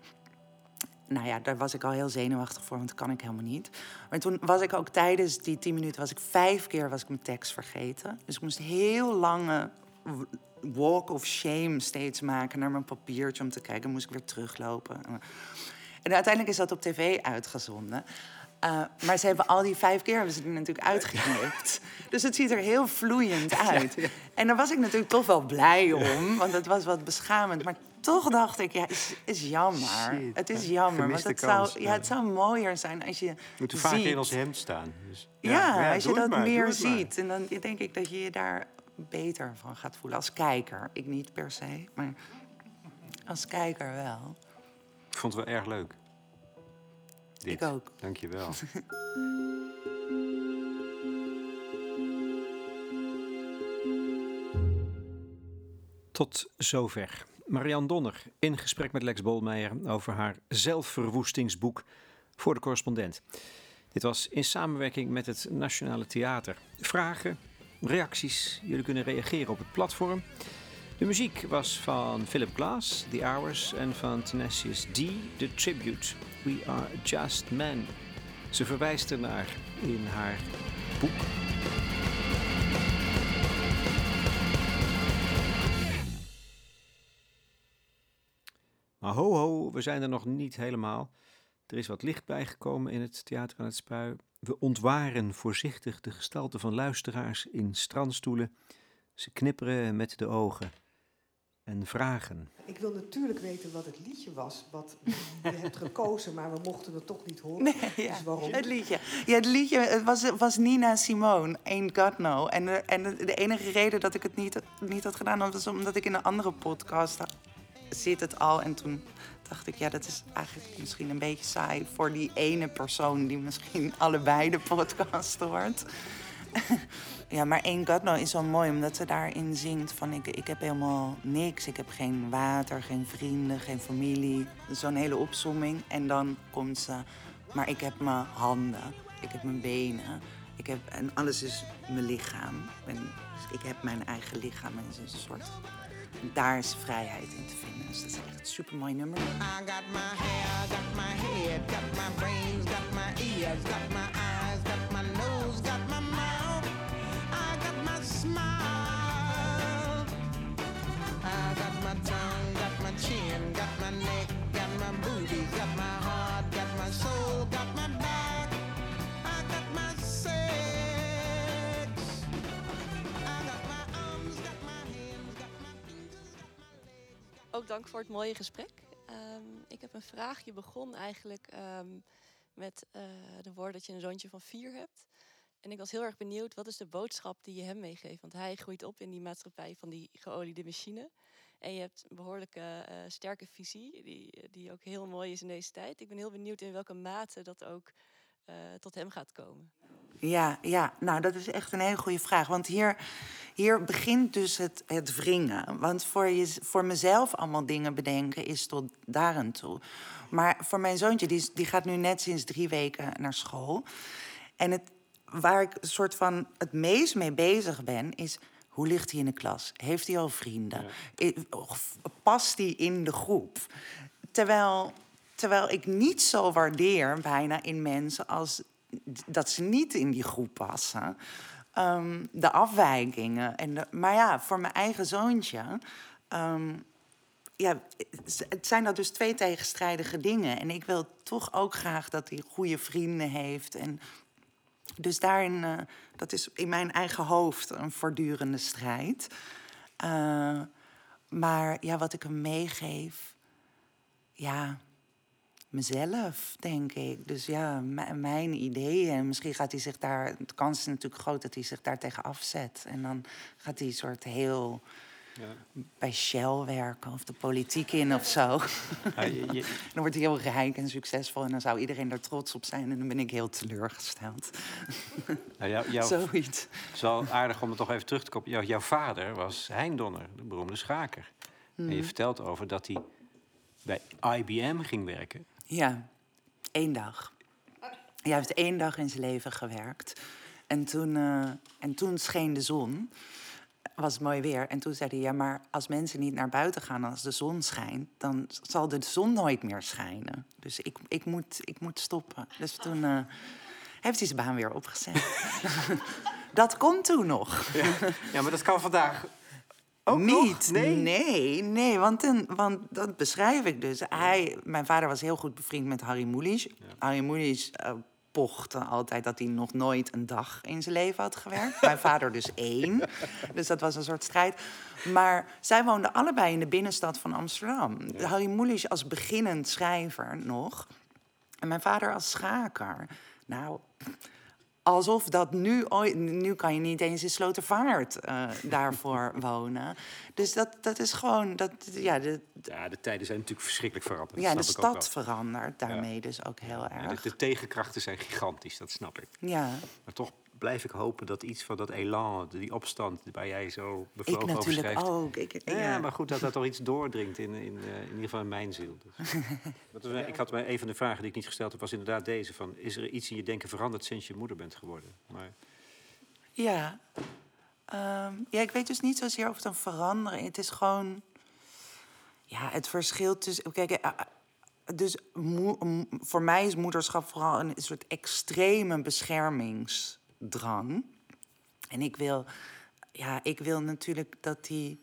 Nou ja, daar was ik al heel zenuwachtig voor, want dat kan ik helemaal niet. Maar toen was ik ook tijdens die tien minuten, was ik vijf keer was ik mijn tekst vergeten. Dus ik moest heel lange walk of shame steeds maken naar mijn papiertje om te kijken. Dan moest ik weer teruglopen. En uiteindelijk is dat op tv uitgezonden. Eh, maar ze hebben al die vijf keer hebben ze er natuurlijk uitgeknipt. Dus het ziet er heel vloeiend uit. En daar was ik natuurlijk toch wel blij om, want het was wat beschamend. Maar toch dacht ik, ja, is, is jammer. Shit, het is ja. jammer, want het kans, zou, ja, het zou mooier zijn als je moeten vaker ziet. in ons hemd staan. Dus, Ja, als je dat maar, meer ziet. En dan denk ik dat je je daar beter van gaat voelen. Als kijker. Ik niet per se, maar als kijker wel. Ik vond het wel erg leuk. Dit. Ik ook. Dank je wel. Tot zover. Marianne Donner in gesprek met Lex Bolmeijer over haar zelfverwoestingsboek voor de correspondent. Dit was in samenwerking met het Nationale Theater. Vragen, reacties, jullie kunnen reageren op het platform. De muziek was van Philip Glass, The Hours, en van Tenacious D, The Tribute. We Are Just Men. Ze verwijst ernaar in haar boek. Maar ho ho, we zijn er nog niet helemaal. Er is wat licht bijgekomen in het Theater aan het Spui. We ontwaren voorzichtig de gestalte van luisteraars in strandstoelen. Ze knipperen met de ogen en vragen. Ik wil natuurlijk weten wat het liedje was wat je hebt gekozen, maar we mochten het toch niet horen. Nee, ja. Dus waarom? Het liedje. Ja, het liedje het was, was Nina Simone, Ain't God No. En, de, en de, de enige reden dat ik het niet, niet had gedaan... was omdat ik in een andere podcast zit het al. En toen dacht ik, ja, dat is eigenlijk misschien een beetje saai... voor die ene persoon die misschien allebei de podcast hoort. Ja, maar Ain't God No is zo mooi, omdat ze daarin zingt van... Ik, ik heb helemaal niks, ik heb geen water, geen vrienden, geen familie. Zo'n hele opsomming. En dan komt ze... Maar ik heb mijn handen, ik heb mijn benen. Ik heb, en alles is mijn lichaam. En dus ik heb mijn eigen lichaam. En een soort Daar is vrijheid in te vinden. Dus dat is echt een super mooi nummer. I got my hair, got my head, got my brains, got my ears, got my dank voor het mooie gesprek. Ehm, ik heb een vraag. Je begon eigenlijk ehm, met eh, de woord dat je een zoontje van vier hebt. En ik was heel erg benieuwd, wat is de boodschap die je hem meegeeft? Want hij groeit op in die maatschappij van die geoliede machine. En je hebt een behoorlijke eh, sterke visie, die, die ook heel mooi is in deze tijd. Ik ben heel benieuwd in welke mate dat ook eh, tot hem gaat komen. Ja, ja, nou dat is echt een hele goede vraag. Want hier, hier begint dus het, het wringen. Want voor, je, voor mezelf allemaal dingen bedenken is tot daar aan toe. Maar voor mijn zoontje, die, die gaat nu net sinds drie weken naar school. En het, waar ik soort van het meest mee bezig ben, is hoe ligt hij in de klas? Heeft hij al vrienden? Past hij in de groep? Terwijl, terwijl ik niet zo waardeer bijna in mensen als dat ze niet in die groep passen. Ehm, de afwijkingen. En maar ja, voor mijn eigen zoontje. ehm, ja, het zijn dat dus twee tegenstrijdige dingen. En ik wil toch ook graag dat hij goede vrienden heeft. En dus daarin, eh, dat is in mijn eigen hoofd een voortdurende strijd. Eh, maar ja, wat ik hem meegeef, ja, mezelf, denk ik. Dus ja, mijn ideeën. En misschien gaat hij zich daar, de kans is natuurlijk groot dat hij zich daar tegen afzet. En dan gaat hij een soort heel bij Shell werken of de politiek in of zo. Ja, je- je- Dan wordt hij heel rijk en succesvol en dan zou iedereen er trots op zijn. En dan ben ik heel teleurgesteld. nou, jou- jou- Zoiets. Het is wel aardig om er toch even terug te komen. Jou- jouw vader was Hein Donner, de beroemde schaker. En je vertelt over dat hij bij IBM ging werken. Ja, één dag. Hij heeft één dag in zijn leven gewerkt. En toen, eh, en toen scheen de zon. Was mooi weer. En toen zei hij, ja, maar als mensen niet naar buiten gaan als de zon schijnt... dan zal de zon nooit meer schijnen. Dus ik, ik, moet, ik moet stoppen. Dus toen eh, heeft hij zijn baan weer opgezet. dat kon toen nog. Ja, maar dat kan vandaag ook? Niet, nee, nee, want, dan, want dat beschrijf ik dus. Hij, mijn vader was heel goed bevriend met Harry Mulisch. Harry Mulisch eh, pochte altijd dat hij nog nooit een dag in zijn leven had gewerkt. mijn vader dus één. Dus dat was een soort strijd. Maar zij woonden allebei in de binnenstad van Amsterdam. Harry Mulisch als beginnend schrijver nog. En mijn vader als schaker. Nou, alsof dat nu ooit... Nu kan je niet eens in Slotervaart eh, daarvoor wonen. Dus dat, dat is gewoon... Dat, ja, de, Ja, de tijden zijn natuurlijk verschrikkelijk veranderd. ja, de stad verandert daarmee dus ook heel erg. de, de tegenkrachten zijn gigantisch, dat snap ik. Ja, Maar toch blijf ik hopen dat iets van dat elan, die opstand waar jij zo ik bevlogen over natuurlijk schrijft... ook. Ik, Ja, ja. maar goed, dat dat toch iets doordringt in, in, eh, in ieder geval in mijn ziel. Dus. Dat was, ik had mij een van de vragen die ik niet gesteld heb, was inderdaad deze: van, is er iets in je denken veranderd sinds je moeder bent geworden? Maar Ja. Ehm, ja, ik weet dus niet zozeer of het een verandering... Het is gewoon... Ja, het verschil tussen... Kijk, eh, eh, dus voor mij is moederschap vooral een soort extreme beschermingsdrang. En ik wil, ja, ik wil natuurlijk dat hij,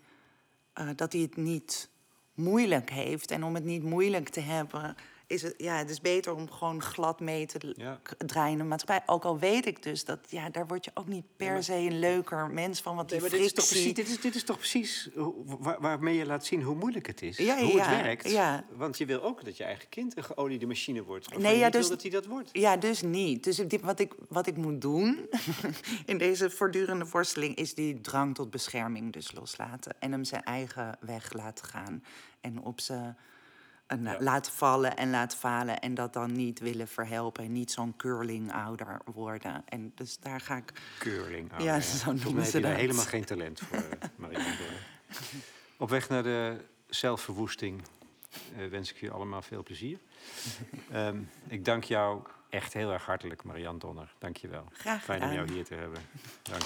eh, dat hij het niet moeilijk heeft. En om het niet moeilijk te hebben, is het, ja, het is beter om gewoon glad mee te Ja. draaien in de maatschappij. Ook al weet ik dus dat, ja, daar word je ook niet per se een leuker mens van. Want die Nee, maar dit is, toch precies, dit, is, dit is toch precies waar, waarmee je laat zien hoe moeilijk het is. Ja, hoe het werkt. ja. Want je wil ook dat je eigen kind een geoliede machine wordt. waarvan Nee, je ja, dus- wil dat hij dat wordt. Ja, dus niet. Dus wat ik, wat ik moet doen in deze voortdurende worsteling... is die drang tot bescherming dus loslaten. En hem zijn eigen weg laten gaan. En op ze en, eh, laten vallen en laten falen. En dat dan niet willen verhelpen. En niet zo'n curling-ouder worden. En dus daar ga ik... Keurling. oh, Ja, zo noemen mij heb ze je daar dat. helemaal geen talent voor, eh, Marianne Donner. Op weg naar de zelfverwoesting eh, wens ik je allemaal veel plezier. Ehm, ik dank jou echt heel erg hartelijk, Marianne Donner. Dank je wel. Graag Fijn om gedaan. jou hier te hebben. Dank.